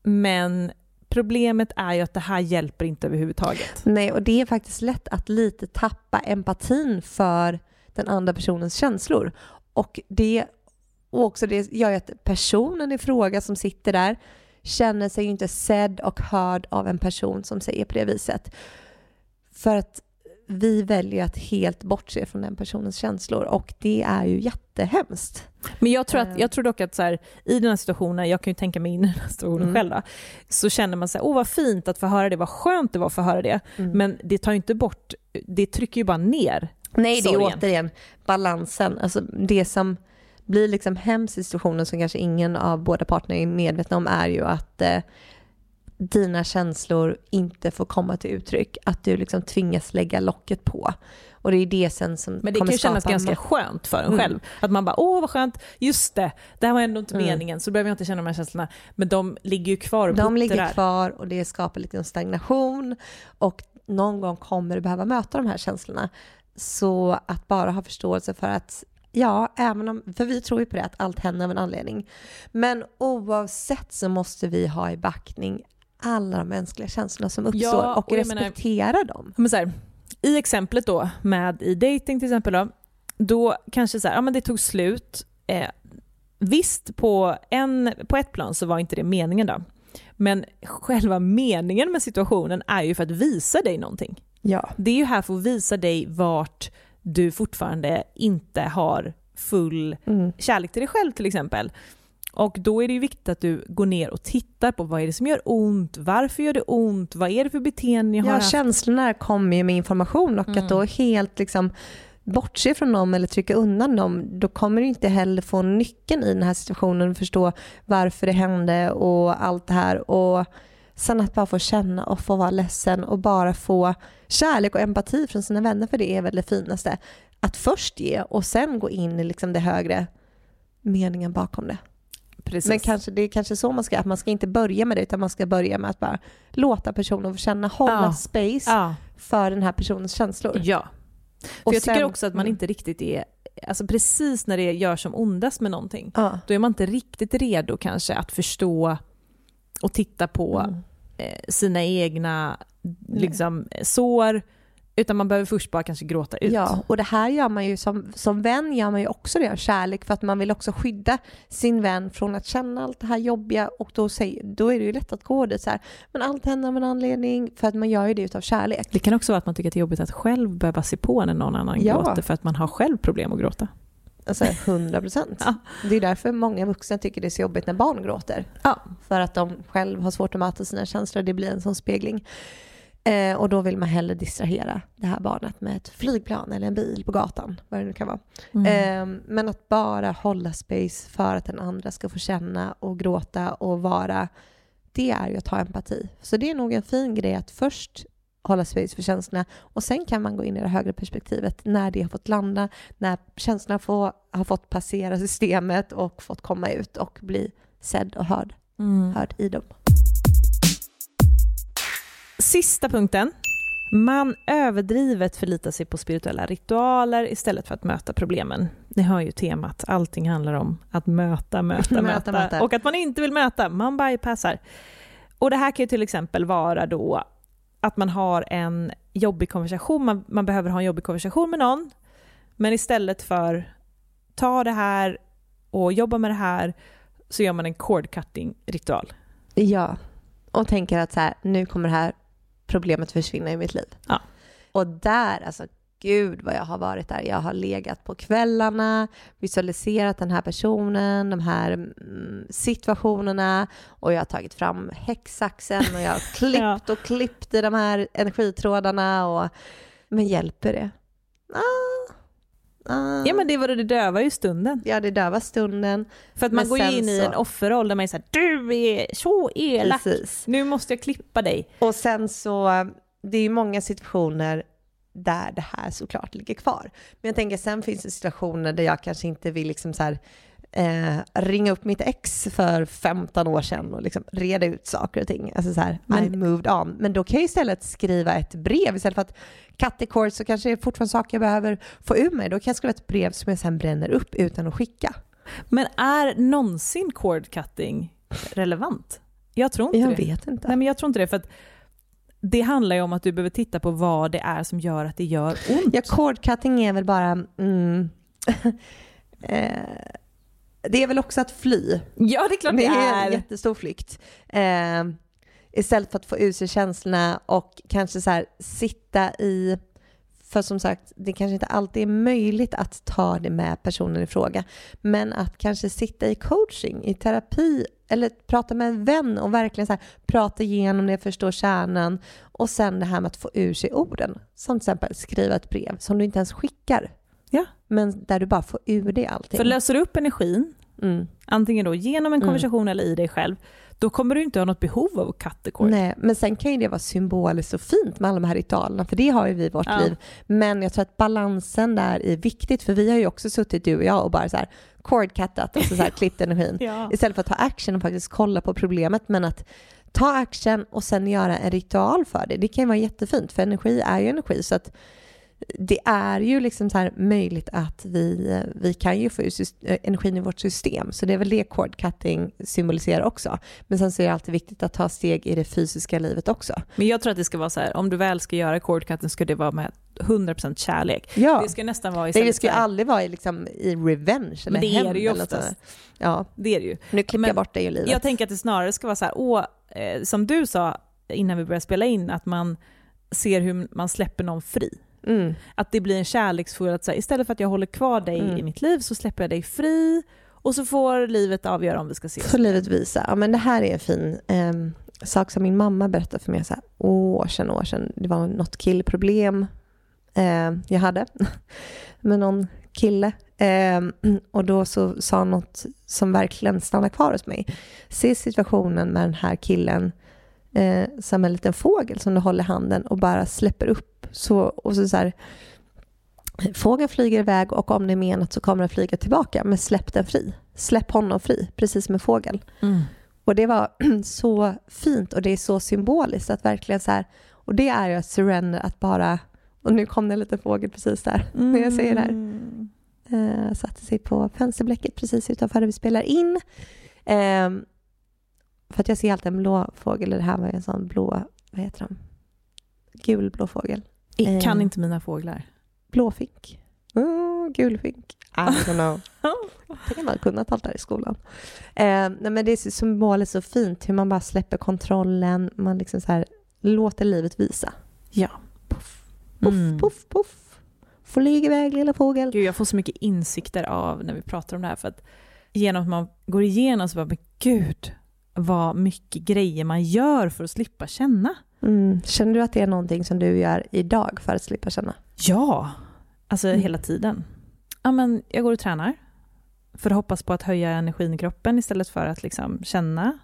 Men problemet är ju att det här hjälper inte överhuvudtaget. Nej, och det är faktiskt lätt att lite tappa empatin för den andra personens känslor. Och det och också det gör ju att personen i fråga som sitter där känner sig ju inte sedd och hörd av en person som säger på det viset. För att vi väljer att helt bortse från den personens känslor och det är ju jättehemskt. Men jag tror, Eh. att, jag tror dock att så här, i den här situationen, jag kan ju tänka mig in i den här situationen Mm. själv, då, så känner man sig åh vad fint att få höra det, vad skönt det var att få höra det. Men det tar ju inte bort, det trycker ju bara ner. Nej, det är återigen balansen. Alltså det som blir liksom hemskt i situationen som kanske ingen av båda parterna är medvetna om är ju att eh, dina känslor inte får komma till uttryck. Att du liksom tvingas lägga locket på. Och det är det sen som Men det kommer kan ju kännas ganska ma- skönt för en Mm. själv. Att man bara, åh vad skönt, just det, det här var ändå inte Mm. meningen, så behöver jag inte känna de här känslorna. Men de ligger ju kvar och De ligger kvar och det skapar lite en stagnation. Och någon gång kommer du behöva möta de här känslorna. Så att bara ha förståelse för att Ja, även om, för vi tror ju på det att allt händer av en anledning. Men oavsett så måste vi ha i backning alla de mänskliga känslorna som uppstår Ja, och, och jag menar- respektera dem. Men så här, I exemplet då med i dating till exempel då, då kanske så här, ja men det tog slut. Eh, visst, på, en, på ett plan så var inte det meningen då. Men själva meningen med situationen är ju för att visa dig någonting. Ja. Det är ju här för att visa dig vart du fortfarande inte har full Mm. kärlek till dig själv till exempel. Och då är det ju viktigt att du går ner och tittar på vad är det som gör ont, varför gör det ont, vad är det för beteende jag har Ja, haft. känslorna kommer ju med information och Mm. att då helt liksom bortse från dem eller trycka undan dem, då kommer du inte heller få nyckeln i den här situationen och förstå varför det hände och allt det här. Och sen att bara få känna och få vara ledsen och bara få kärlek och empati från sina vänner, för det är väl det finaste. Att först ge och sen gå in i liksom det högre meningen bakom det. Precis. Men kanske, det är kanske så man ska, att man ska inte börja med det utan man ska börja med att bara låta personen få känna, hålla Ja. space ja. för den här personens känslor. ja. För Och jag tycker sen- också att man mm. inte riktigt är, alltså precis när det gör som ondast med någonting, Ja. då är man inte riktigt redo kanske att förstå och titta på Mm. eh, sina egna liksom, sår, utan man behöver först bara kanske gråta ut. Ja, och det här gör man ju som, som vän gör man ju också det av kärlek för att man vill också skydda sin vän från att känna allt det här jobbiga och då, säger, då är det ju lätt att gå dit så här, men allt händer av en anledning för att man gör ju det utav kärlek. Det kan också vara att man tycker att det är jobbigt att själv behöva se på när någon annan Ja. gråter för att man har själv problem att gråta. Alltså 100 procent. Ja. Det är därför många vuxna tycker det är så jobbigt när barn gråter. Ja. För att de själv har svårt att möta sina känslor. Det blir en sån spegling. Eh, och då vill man hellre distrahera det här barnet med ett flygplan eller en bil på gatan. Vad det nu kan vara. Mm. Eh, men att bara hålla space för att den andra ska få känna och gråta och vara. Det är ju att ha empati. Så det är nog en fin grej att först hålla space för känslorna och sen kan man gå in i det högre perspektivet när det har fått landa, när känslorna får, har fått passera systemet och fått komma ut och bli sedd och hörd, Mm. hörd i dem. Sista punkten. Man överdrivet förlitar sig på spirituella ritualer istället för att möta problemen. Ni hör ju temat, allting handlar om att möta, möta, möta, Möta, och att man inte vill möta, man bypassar. Och det här kan ju till exempel vara då att man har en jobbig konversation, man, man behöver ha en jobbig konversation med någon, men istället för ta det här och jobba med det här så gör man en cord cutting ritual. Ja, och tänker att så här, nu kommer det här problemet försvinna i mitt liv. Ja. Och där, alltså gud vad jag har varit där. Jag har legat på kvällarna, visualiserat den här personen, de här mm, situationerna och jag har tagit fram häcksaxen och jag har klippt och klippt i de här energitrådarna. Och, men hjälper det? Ah, ah. Ja men det var det, det dövar ju stunden. Ja, det dövar stunden. För att man går ju in i en offerroll där man är såhär, du är så elak, Precis. nu måste jag klippa dig. Och sen så, det är ju många situationer där det här såklart ligger kvar. Men jag tänker sen finns det situationer där jag kanske inte vill liksom så här, eh, ringa upp mitt ex för 15 år sedan och liksom reda ut saker och ting. Alltså så här, I Men- moved on. Men då kan jag istället skriva ett brev istället för att cut the cord så kanske det är fortfarande saker jag behöver få ur mig. Då kan jag skriva ett brev som jag sen bränner upp utan att skicka. Men är någonsin cord cutting relevant? Jag tror inte Jag det. vet inte. Nej men jag tror inte det för att det handlar ju om att du behöver titta på vad det är som gör att det gör ont. Ja, cord cutting är väl bara... Mm, eh, det är väl också att fly. Ja det är klart Det det är en är. jättestor flykt. Eh, istället för att få ut sig känslorna och kanske så här sitta i... För som sagt, det kanske inte alltid är möjligt att ta det med personen i fråga. Men att kanske sitta i coaching, i terapi eller prata med en vän och verkligen så här, prata igenom det, förstå kärnan. Och sen det här med att få ur sig orden. Som till exempel skriva ett brev som du inte ens skickar. Ja. Men där du bara får ur det allting. För löser du upp energin, mm. antingen då genom en Mm. konversation eller i dig själv, då kommer du inte ha något behov av cord. Nej, men sen kan ju det vara symboliskt och fint med alla de här ritualerna, för det har ju vi i vårt Ja. liv. Men jag tror att balansen där är viktigt, för vi har ju också suttit du och jag och bara så här cord-cuttat, alltså så här klippt energin. Ja. Istället för att ta action och faktiskt kolla på problemet, men att ta action och sen göra en ritual för det. Det kan ju vara jättefint, för energi är ju energi. Så att det är ju liksom så möjligt att vi, vi kan ju få ut syst- energin i vårt system. Så det är väl det cord cutting symboliserar också. Men sen så är det alltid viktigt att ta steg i det fysiska livet också. Men jag tror att det ska vara så här, om du väl ska göra cord cutting ska det vara med 100% kärlek. Ja. Det ska nästan vara Det, istället det ska ju aldrig vara i, liksom, i revenge eller Men det är det ju oftast. Ja, Det är det ju. nu Men jag bort det i livet. Jag tänker att det snarare ska vara så här, åh, eh, som du sa innan vi började spela in, att man ser hur man släpper någon fri. Mm. Att det blir en kärleksfull, att så här, istället för att jag håller kvar dig Mm. i mitt liv så släpper jag dig fri och så får livet avgöra om vi ska ses. Så livet visa. Ja, men det här är en fin ehm, sak som min mamma berättade för mig så här, år sedan, år sedan. Det var något killproblem eh, jag hade med någon kille. Ehm, och då så sa något som verkligen stannade kvar hos mig. Se situationen med den här killen eh, som en liten fågel som du håller handen och bara släpper upp. Så, och så, så här, fågeln flyger iväg och om det är menat så kommer den flyga tillbaka. Men släpp den fri. Släpp honom fri, precis som en fågel. Mm. Och det var så fint och det är så symboliskt att verkligen så här, och det är ju att surrender, att bara, och nu kom det en liten fågel precis där, när jag säger det här. Mm. Eh, satte sig på fönsterblecket precis utanför där vi spelar in. Ehm, för att jag ser alltid en blå fågel, och det här var en sån blå, vad heter de? Gulblå fågel. Jag kan Eh. inte mina fåglar. Blåfink. Oh, gulfink. I don't know. Tänk att man kunnat allt det här i skolan. Eh, nej, men det är symboliskt så fint hur man bara släpper kontrollen. Man liksom så här, låter livet visa. Ja. Puff, Mm. puff, puff. Flyg iväg lilla fågel. Gud, jag får så mycket insikter av när vi pratar om det här. För att genom att man går igenom så bara, men gud, vad mycket grejer man gör för att slippa känna. Mm. Känner du att det är någonting som du gör idag för att slippa känna? Ja, alltså Mm. hela tiden. Ja, men jag går och tränar för att hoppas på att höja energin i kroppen istället för att liksom känna.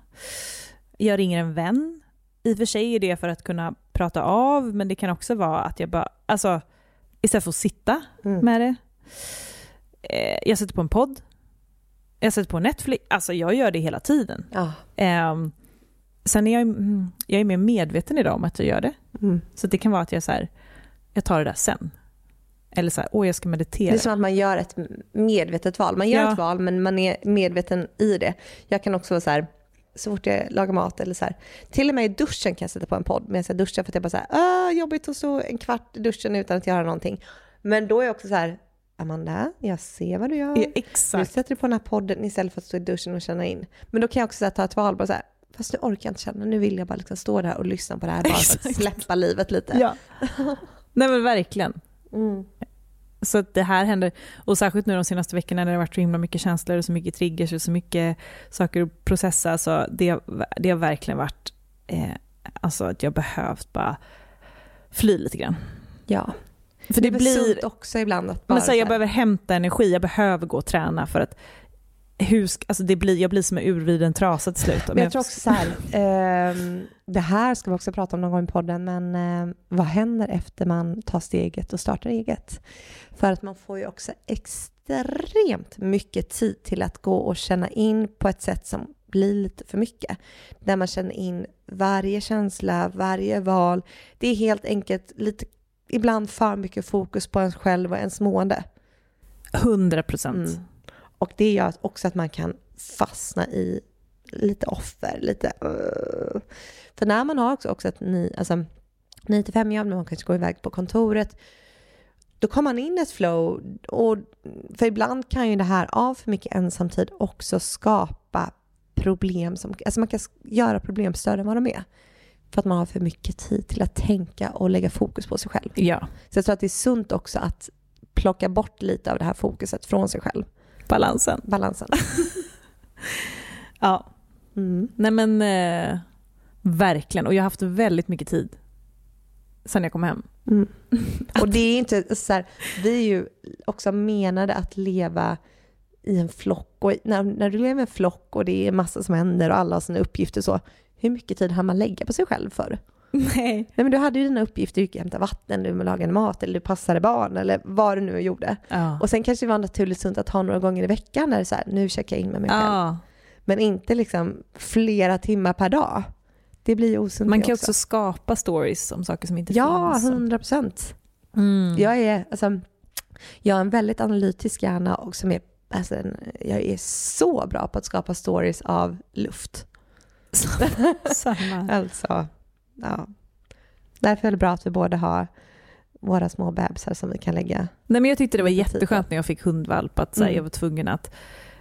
Jag ringer en vän. I och för sig är det för att kunna prata av, men det kan också vara att jag bara, alltså istället för att sitta Mm. med det. Eh, jag sätter på en podd. Jag sätter på Netflix. Alltså jag gör det hela tiden. Ja. Ehm, sen är jag, mm, jag är mer medveten idag om att jag gör det. Mm. Så det kan vara att jag så här, jag tar det där sen. Eller så här, åh jag ska Det meditera. är som att man gör ett medvetet val. Man gör Ja. ett val men man är medveten i det. Jag kan också vara så här, så fort jag lagar mat eller så här. Till och med i duschen kan jag sätta på en podd medan jag duschar för att jag bara så här, ah, jobbigt att stå en kvart i duschen utan att göra någonting. Men då är jag också så här, Amanda, jag ser vad du gör. Ja, Nu exakt. sätter du på den här podden istället för att stå i duschen och känna in. Men då kan jag också så här, ta ett val bara så här, fast nu orkar jag inte känna, nu vill jag bara liksom stå där och lyssna på det här bara för att släppa livet lite. Ja. Nej men verkligen. Mm. Så att det här händer, och särskilt nu de senaste veckorna när det har varit så himla mycket känslor och så mycket triggers och så mycket saker att processa, så det, det har verkligen varit eh, alltså att jag behövt bara fly lite grann. ja. För det, väl blir, sunt också ibland att bara men så här, jag behöver hämta energi, jag behöver gå och träna för att hur, alltså det blir, jag blir som en urvriden trasa till slut. Men jag tror också så här, ehm, det här ska vi också prata om någon gång i podden, men ehm, vad händer efter man tar steget och startar eget? För att man får ju också extremt mycket tid till att gå och känna in på ett sätt som blir lite för mycket. Där man känner in varje känsla, varje val. Det är helt enkelt lite, ibland för mycket fokus på en själv och ens mående. 100 procent. Mm. Och det gör också att man kan fastna i lite offer, lite... uh. För när man har också, också ett ny, alltså, 9 till 5 jobb, när man kanske går iväg på kontoret, då kommer man in i ett flow. Och, för ibland kan ju det här av för mycket ensamtid också skapa problem som, alltså man kan göra problem större än vad de är. För att man har för mycket tid till att tänka och lägga fokus på sig själv. Ja, Så jag tror att det är sunt också att plocka bort lite av det här fokuset från sig själv. balansen. Balansen. Ja, Mm. nej men eh, verkligen. Och jag har haft väldigt mycket tid sen jag kom hem. Mm. Och det är inte så här, vi är ju också menade att leva i en flock och när, när du lever i en flock och det är massa som händer och alla har sina uppgifter så, hur mycket tid har man lägga på sig själv för? Nej. Nej men du hade ju dina uppgifter, du gick och hämtade vatten, du lagade mat eller du passade barn eller vad du nu gjorde. Ja. Och sen kanske det var naturligt sunt att ha några gånger i veckan när det är så här, nu checkar jag in med mig själv. ja. Men inte liksom flera timmar per dag. Det blir osunt Man kan också skapa stories om saker som inte Ja, finns. hundra procent. Mm. Jag är, alltså, jag har en väldigt analytisk hjärna och som är, alltså, jag är så bra på att skapa stories av luft. Samma. Alltså, ja. Därför är det bra att vi båda har våra små bebisar som vi kan lägga. Nej, men jag tyckte det var jätteskönt när jag fick hundvalp att så här, Mm. jag var tvungen att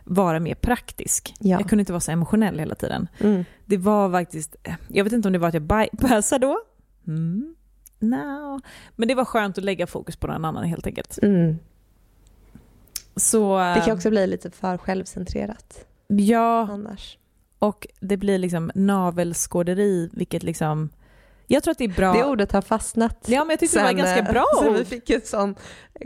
vara mer praktisk. Ja. Jag kunde inte vara så emotionell hela tiden. Mm. Det var faktiskt, jag vet inte om det var att jag bypassade då. Mm. No. Men det var skönt att lägga fokus på någon annan helt enkelt. Mm. Så, Det kan också bli lite för självcentrerat Ja, annars. Och det blir liksom navelskåderi, vilket liksom... Jag tror att det är bra. Det ordet har fastnat. Ja, men jag tyckte det var sen, ganska eh, bra Sen ord. vi fick en sån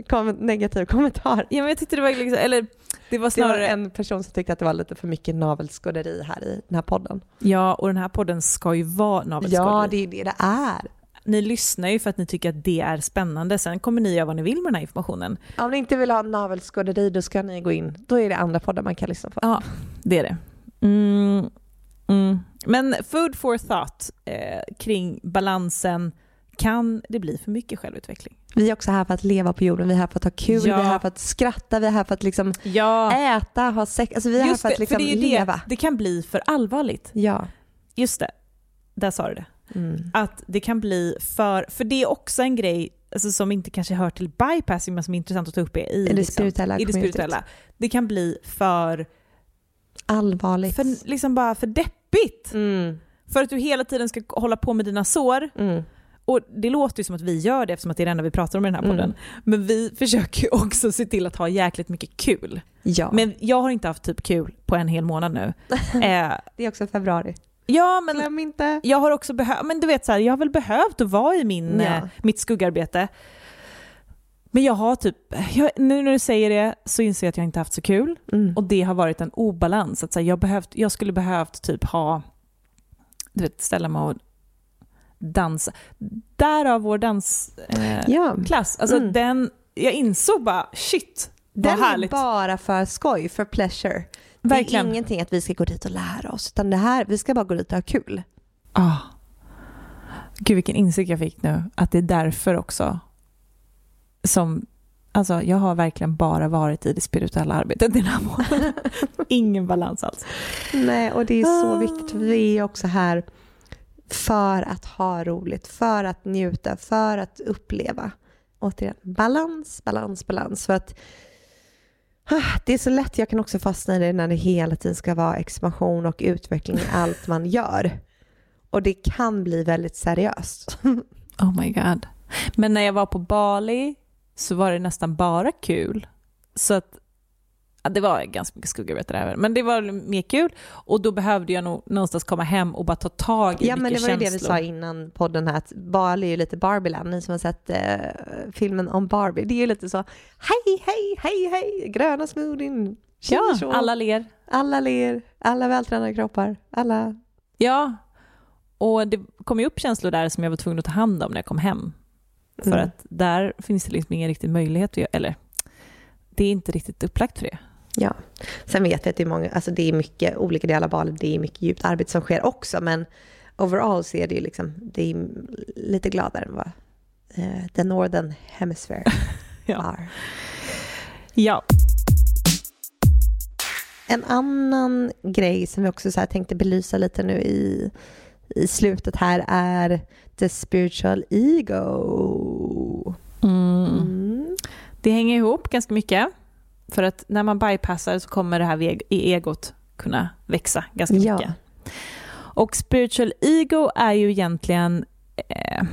kom negativ kommentar. Ja, men jag tyckte det var liksom, eller det var Det var snarare... en person som tyckte att det var lite för mycket navelskåderi här i den här podden. Ja, och den här podden ska ju vara navelskåderi. Ja, det är det det är. Ni lyssnar ju för att ni tycker att det är spännande. Sen kommer ni göra vad ni vill med den här informationen. Om ni inte vill ha navelskåderi då ska ni gå in. Då är det andra poddar man kan lyssna på. Ja, det är det. Mm, mm. Men food for thought eh, kring balansen. Kan det bli för mycket självutveckling? Vi är också här för att leva på jorden, vi är här för att ha kul, Ja. vi är här för att skratta, vi är här för att liksom Ja, äta, ha sex. Alltså vi är här för att liksom det är ju leva. det. Det kan bli för allvarligt. Ja. Just det, där sa du det. Mm. Att det kan bli för, för det är också en grej alltså, som inte kanske hör till bypassing men som är intressant att ta upp i, i, det liksom, spirituella i det spirituella. Det kan bli för, Allvarligt. för, liksom bara för deppigt. Mm. För att du hela tiden ska hålla på med dina sår. Mm. Och det låter ju som att vi gör det eftersom att det är det enda vi pratar om i den här podden. Mm. Men vi försöker ju också se till att ha jäkligt mycket kul. Ja, Men jag har inte haft typ kul på en hel månad nu. eh, det är också februari. ja men Glöm inte. jag har också behövt, men du vet så här, jag har väl behövt att vara i min, Ja. eh, mitt skuggarbete. Men jag har typ, jag, nu när du säger det så inser jag att jag inte haft så kul. Mm. Och det har varit en obalans. Att så här, jag, behövt, jag skulle behövt typ ha, du vet, ställa mig och dansa. Därav vår dansklass. Eh, Ja, klass. Alltså Mm. den, jag insåg bara shit, vad den är härligt. bara för skoj, för pleasure. Verkligen. Det är ingenting att vi ska gå dit och lära oss, utan det här, vi ska bara gå dit och ha kul. Ah. Gud vilken insikt jag fick nu. Att det är därför också som Alltså jag har verkligen bara varit i det spirituella arbetet den här månaden. Ingen balans alls. Nej, och det är så Ah. viktigt. för Vi är också här för att ha roligt, för att njuta, för att uppleva. Återigen, balans, balans, balans. För att ah, det är så lätt, jag kan också fastna i det när det hela tiden ska vara expansion och utveckling i allt man gör. Och det kan bli väldigt seriöst. Oh my god. Men när jag var på Bali så var det nästan bara kul. Så att ja, det var ganska mycket skuggarbete där. Men det var mer kul. Och då behövde jag nog någonstans komma hem och bara ta tag i Ja, men det var ju det vi sa innan podden här, att Bali är ju lite Barbieland. Ni som har sett eh, filmen om Barbie, det är ju lite så, hej, hej, hej, hej, gröna smoothien, Ja, alla ler. alla ler, alla vältränade kroppar, alla... Ja, och det kom ju upp känslor där som jag var tvungen att ta hand om när jag kom hem. För Mm. att där finns det liksom ingen riktig möjlighet att göra, eller det är inte riktigt upplagt för det. Ja, sen vet jag att det är många, alltså det är mycket olika delar av Bali, det är mycket djupt arbete som sker också, men overall så är det ju liksom, det är lite gladare än vad eh, the northern hemisphere Ja. are. Ja. En annan grej som vi också så tänkte belysa lite nu i, i slutet här är the spiritual ego. Mm. Mm. Det hänger ihop ganska mycket. För att när man bypassar så kommer det här egot kunna växa ganska Ja. mycket. Och spiritual ego är ju egentligen, eh,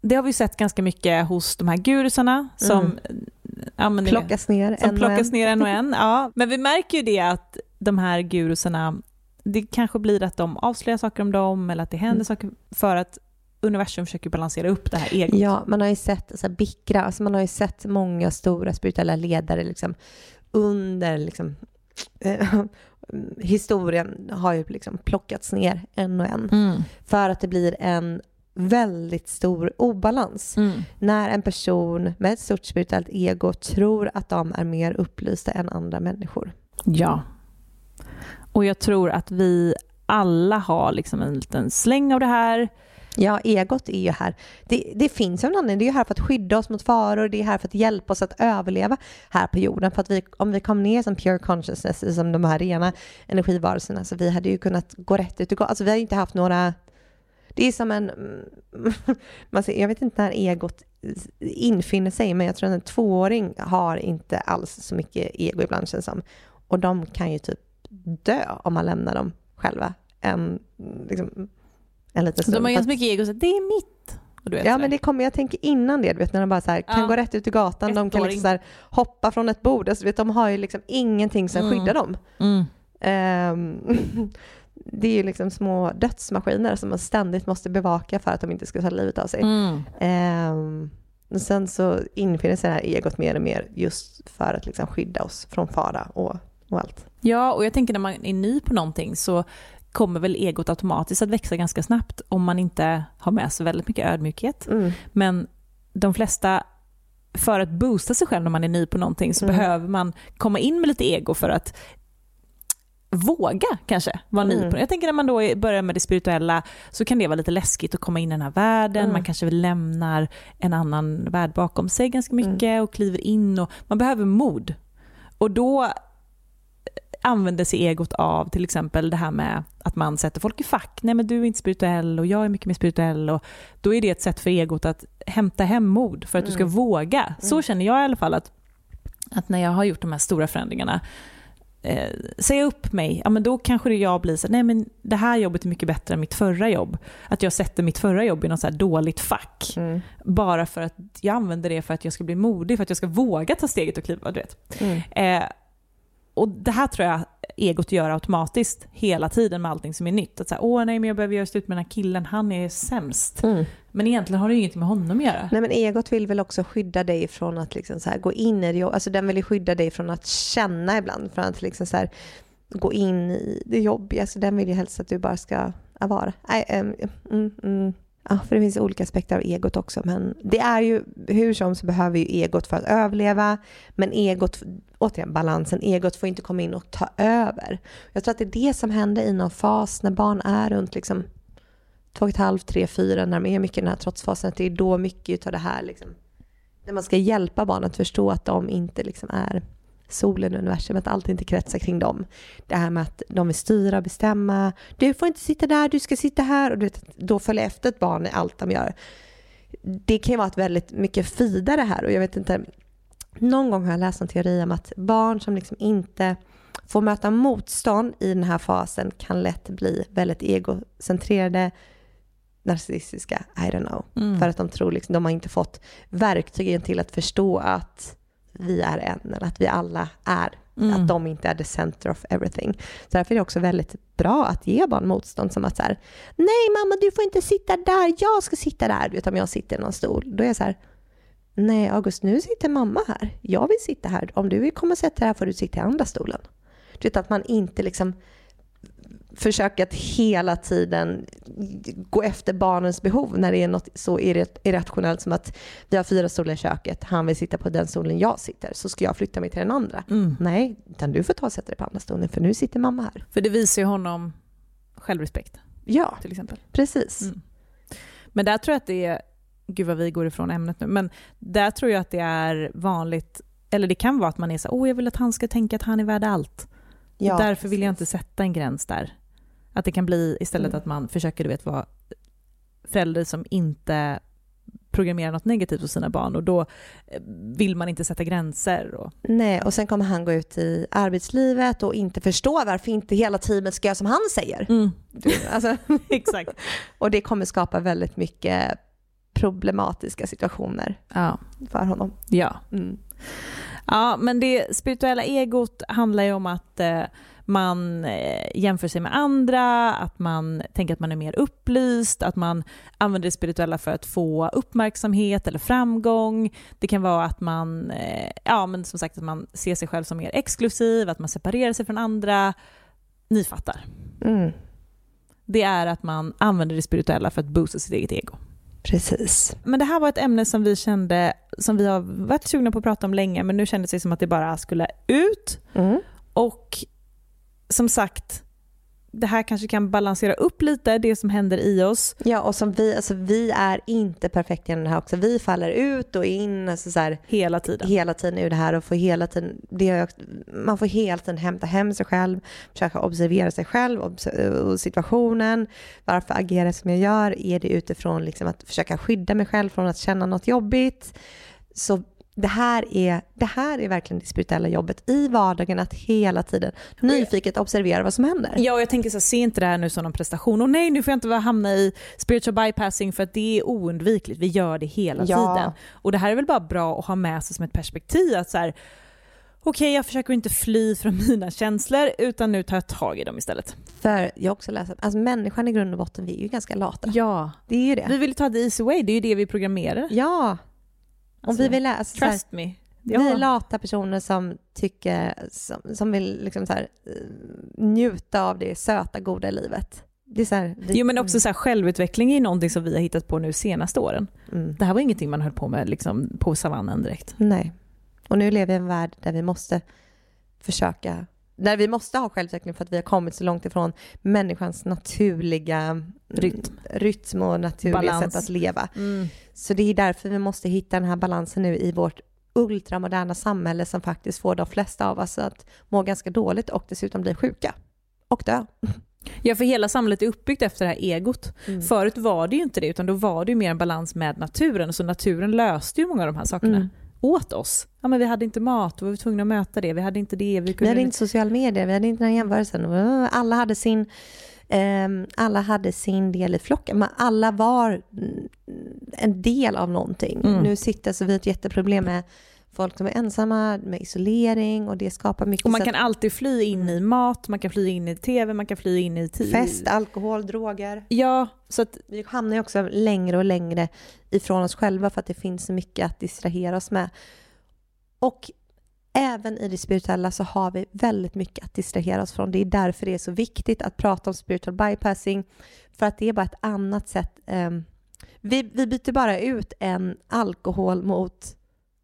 det har vi sett ganska mycket hos de här gurusarna som, ja, men Plockas ner som en och plockas en. ner en och en. Ja. Men vi märker ju det att de här gurusarna, det kanske blir att de avslöjar saker om dem eller att det händer Mm. saker för att universum försöker balansera upp det här egot. Ja, man har ju sett alltså, Bikra, alltså, man har ju sett många stora spirituella ledare liksom, under liksom, eh, historien har ju liksom plockats ner en och en. Mm. För att det blir en väldigt stor obalans. Mm. När en person med ett stort spirituellt ego tror att de är mer upplysta än andra människor. Ja. Och jag tror att vi alla har liksom en liten släng av det här. Ja, egot är ju här. Det, det finns ju en anledning. Det är ju här för att skydda oss mot faror. Det är här för att hjälpa oss att överleva här på jorden. För att vi, om vi kom ner som pure consciousness, som de här rena energivarelserna, så vi hade ju kunnat gå rätt ut och gå. Alltså vi har ju inte haft några... Det är som en... Man ser, jag vet inte när egot infinner sig, men jag tror att en tvååring har inte alls så mycket ego ibland känns som. Och de kan ju typ dö om man lämnar dem själva. En, liksom, en liten stund. De har ju så mycket ego så det är mitt. Vet, ja, men det kommer, jag tänker innan det, du vet när de bara så här, kan ja. gå rätt ut i gatan, Ett de kan liksom så här, hoppa från ett bord, alltså, vet, de har ju liksom ingenting som mm. skyddar dem. Mm. Um, det är ju liksom små dödsmaskiner som man ständigt måste bevaka för att de inte ska ta livet av sig. Mm. Um, och sen så infinner sig det här egot mer och mer just för att liksom skydda oss från fara och, och allt. Ja, och jag tänker när man är ny på någonting så kommer väl egot automatiskt att växa ganska snabbt om man inte har med sig väldigt mycket ödmjukhet. Mm. Men de flesta, för att boosta sig själv när man är ny på någonting så mm. behöver man komma in med lite ego för att våga kanske vara ny mm. på det. Jag tänker när man då börjar med det spirituella så kan det vara lite läskigt att komma in i den här världen. Mm. Man kanske lämnar en annan värld bakom sig ganska mycket mm. och kliver in och man behöver mod. Och då använder sig egot av till exempel det här med att man sätter folk i fack. Nej men du är inte spirituell och jag är mycket mer spirituell. Och då är det ett sätt för egot att hämta hem mod för att du ska mm. våga. Så mm. känner jag i alla fall att, att när jag har gjort de här stora förändringarna eh, säga upp mig, ja men då kanske det jag blir så nej men det här jobbet är mycket bättre än mitt förra jobb. Att jag sätter mitt förra jobb i något så dåligt fack. Mm. Bara för att jag använder det för att jag ska bli modig, för att jag ska våga ta steget och kliva. Du vet. Mm. Eh, och det här tror jag egot gör automatiskt hela tiden med allting som är nytt. Att säga, åh nej men jag behöver göra slut med den här killen, han är sämst. Mm. Men egentligen har det ju ingenting med honom att göra. Nej men egot vill väl också skydda dig från att liksom så här, gå in i det, alltså den vill ju skydda dig från att känna ibland, från att liksom så här, gå in i det jobbiga. Så den vill ju helst att du bara ska vara. Nej, um, mm, mm. Ja, för det finns olika aspekter av egot också. Men det är ju, hur som så behöver ju egot för att överleva. Men egot, återigen balansen, egot får inte komma in och ta över. Jag tror att det är det som händer i någon fas när barn är runt liksom två och ett halvt, tre, fyra, när de är mycket i den här trotsfasen. Att det är då mycket av det här liksom, när man ska hjälpa barn att förstå att de inte liksom är solen och universum, att allt inte kretsar kring dem. Det här med att de vill styra och bestämma. Du får inte sitta där, du ska sitta här. Och du vet, då följa efter ett barn i allt de gör. Det kan ju vara ett väldigt mycket fidare här och jag vet inte, någon gång har jag läst en teori om att barn som liksom inte får möta motstånd i den här fasen kan lätt bli väldigt egocentrerade, narcissistiska, I don't know. Mm. För att de tror liksom, de har inte fått verktygen till att förstå att vi är en, eller att vi alla är. Mm. Att de inte är the center of everything. Så därför är det också väldigt bra att ge barn motstånd som att så här, nej mamma du får inte sitta där, jag ska sitta där. Du vet om jag sitter i någon stol, då är jag så här, nej August nu sitter mamma här, jag vill sitta här. Om du vill komma och sätta dig här får du sitta i andra stolen. Du vet att man inte liksom försöka att hela tiden gå efter barnens behov när det är något så irrationellt som att vi har fyra stolar i köket, han vill sitta på den stolen jag sitter, så ska jag flytta mig till den andra. Mm. Nej, utan du får ta och sätta dig på andra stolen för nu sitter mamma här. För det visar ju honom självrespekt. Ja, till exempel. precis. Mm. Men där tror jag att det är, gud vad vi går ifrån ämnet nu, men där tror jag att det är vanligt, eller det kan vara att man är så åh jag vill att han ska tänka att han är värd allt. Ja, Därför vill jag inte sätta en gräns där. Att det kan bli istället mm. att man försöker du vet, vara förälder som inte programmerar något negativt hos sina barn och då eh, vill man inte sätta gränser. Och... Nej, och sen kommer han gå ut i arbetslivet och inte förstå varför inte hela teamet ska göra som han säger. Mm. Alltså, Exakt. och det kommer skapa väldigt mycket problematiska situationer ja. för honom. Ja. Mm. Ja, men det spirituella egot handlar ju om att eh, man eh, jämför sig med andra, att man tänker att man är mer upplyst, att man använder det spirituella för att få uppmärksamhet eller framgång. Det kan vara att man, eh, ja men som sagt att man ser sig själv som mer exklusiv, att man separerar sig från andra. Ni fattar. Mm. Det är att man använder det spirituella för att boosta sitt eget ego. Precis. Men det här var ett ämne som vi kände, som vi har varit sugna på att prata om länge, men nu kändes det som att det bara skulle ut. Mm. Och som sagt, det här kanske kan balansera upp lite det som händer i oss. Ja, och som vi, alltså vi är inte perfekta genom det här också. Vi faller ut och in alltså så här, hela tiden. Hela tiden ur det här och får hela tiden, det är, man får hela tiden hämta hem sig själv, försöka observera sig själv och situationen. Varför agerar jag som jag gör? Är det utifrån liksom att försöka skydda mig själv från att känna något jobbigt? Så det här, är, det här är verkligen det spirituella jobbet i vardagen, att hela tiden nyfiket observera vad som händer. Ja, och jag tänker så se inte det här nu som någon prestation. Och nej, nu får jag inte hamna i spiritual bypassing för att det är oundvikligt. Vi gör det hela ja. tiden. Och det här är väl bara bra att ha med sig som ett perspektiv att så här, okej okay, jag försöker inte fly från mina känslor utan nu tar jag tag i dem istället. För jag har också läst att alltså människan i grund och botten, vi är ju ganska lata. Ja. Det är ju det. Vi vill ta the easy way, det är ju det vi programmerar. Ja, om vi vill alltså, Trust här, me. Ja. Vi är lata personer som tycker, som, som vill liksom så här, eh, njuta av det söta, goda livet. Det är så här, vi, jo men också så här, självutveckling är någonting som vi har hittat på nu senaste åren. Mm. Det här var ingenting man höll på med liksom, på savannen direkt. Nej. Och nu lever vi i en värld där vi måste försöka där vi måste ha självutveckling för att vi har kommit så långt ifrån människans naturliga rytm, rytm och naturliga Balans. sätt att leva. Mm. Så det är därför vi måste hitta den här balansen nu i vårt ultramoderna samhälle som faktiskt får de flesta av oss att må ganska dåligt och dessutom bli sjuka och dö. Ja, för hela samhället är uppbyggt efter det här egot. Mm. Förut var det ju inte det, utan då var det ju mer en balans med naturen. Så naturen löste ju många av de här sakerna. Mm åt oss. Ja, men vi hade inte mat, vi var tvungna att möta det, vi hade inte det. Vi, kunde... vi hade inte sociala medier, vi hade inte den jämförelsen. Alla hade sin, um, alla hade sin del i flocken, alla var en del av någonting. Mm. Nu sitter så vi ett jätteproblem med folk som är ensamma, med isolering och det skapar mycket... Och man kan alltid fly in i mat, man kan fly in i tv, man kan fly in i tid. Fest, alkohol, droger. Ja, så att... Vi hamnar ju också längre och längre ifrån oss själva för att det finns så mycket att distrahera oss med. Och även i det spirituella så har vi väldigt mycket att distrahera oss från. Det är därför det är så viktigt att prata om spiritual bypassing, för att det är bara ett annat sätt. Um, vi, vi byter bara ut en alkohol mot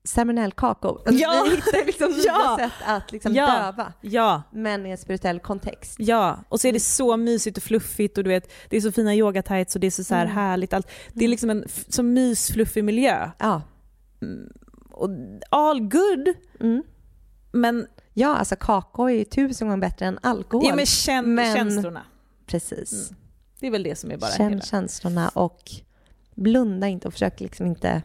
salmonell kakao. Alltså, ja! Vi hittar liksom nya ja! sätt att liksom ja! döva, ja! men i en spirituell kontext. Ja, och så är det så mysigt och fluffigt och du vet, det är så fina yogatights och det är så, så här mm. härligt. Allt. Det är mm. liksom en så mysfluffig miljö. Ja. Mm, och all good. Mm. Men... Ja, alltså kakao är ju tusen gånger bättre än alkohol. Ja, men känn men... känslorna. Precis. Mm. Det är väl det som är bara Känn hela. känslorna och blunda inte och försök liksom inte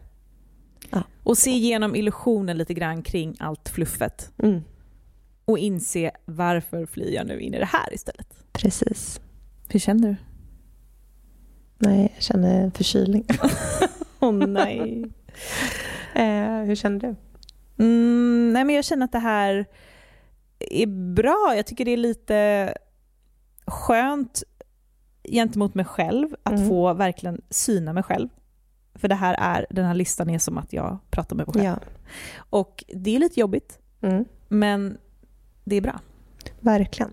Ja. Och se igenom illusionen lite grann kring allt fluffet. Mm. Och inse varför flyr jag nu in i det här istället. Precis. Hur känner du? Nej, jag känner förkylning. Åh oh, nej. eh, hur känner du? Mm, nej, men jag känner att det här är bra. Jag tycker det är lite skönt gentemot mig själv att mm. få verkligen syna mig själv. För det här är, den här listan är som att jag pratar med mig själv. Ja. Och det är lite jobbigt, mm. men det är bra. Verkligen.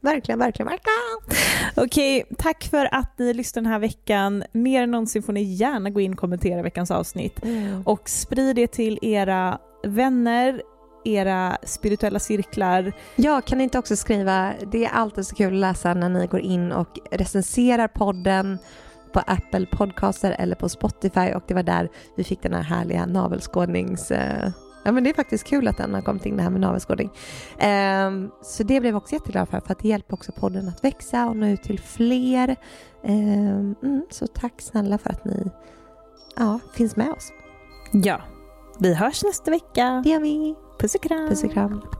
Verkligen, verkligen, verkligen. Okej, tack för att ni lyssnade den här veckan. Mer än någonsin får ni gärna gå in och kommentera veckans avsnitt. Mm. Och sprid det till era vänner, era spirituella cirklar. Ja, kan ni inte också skriva, det är alltid så kul att läsa när ni går in och recenserar podden på Apple Podcaster eller på Spotify och det var där vi fick den här härliga navelskådnings... Eh, ja men det är faktiskt kul att den har kommit in det här med navelskådning. Um, så det blev jag också jätteglad för, för att det hjälper också podden att växa och nå ut till fler. Um, mm, så tack snälla för att ni ja, finns med oss. Ja, vi hörs nästa vecka. Det gör vi. Puss och kram. Puss och kram.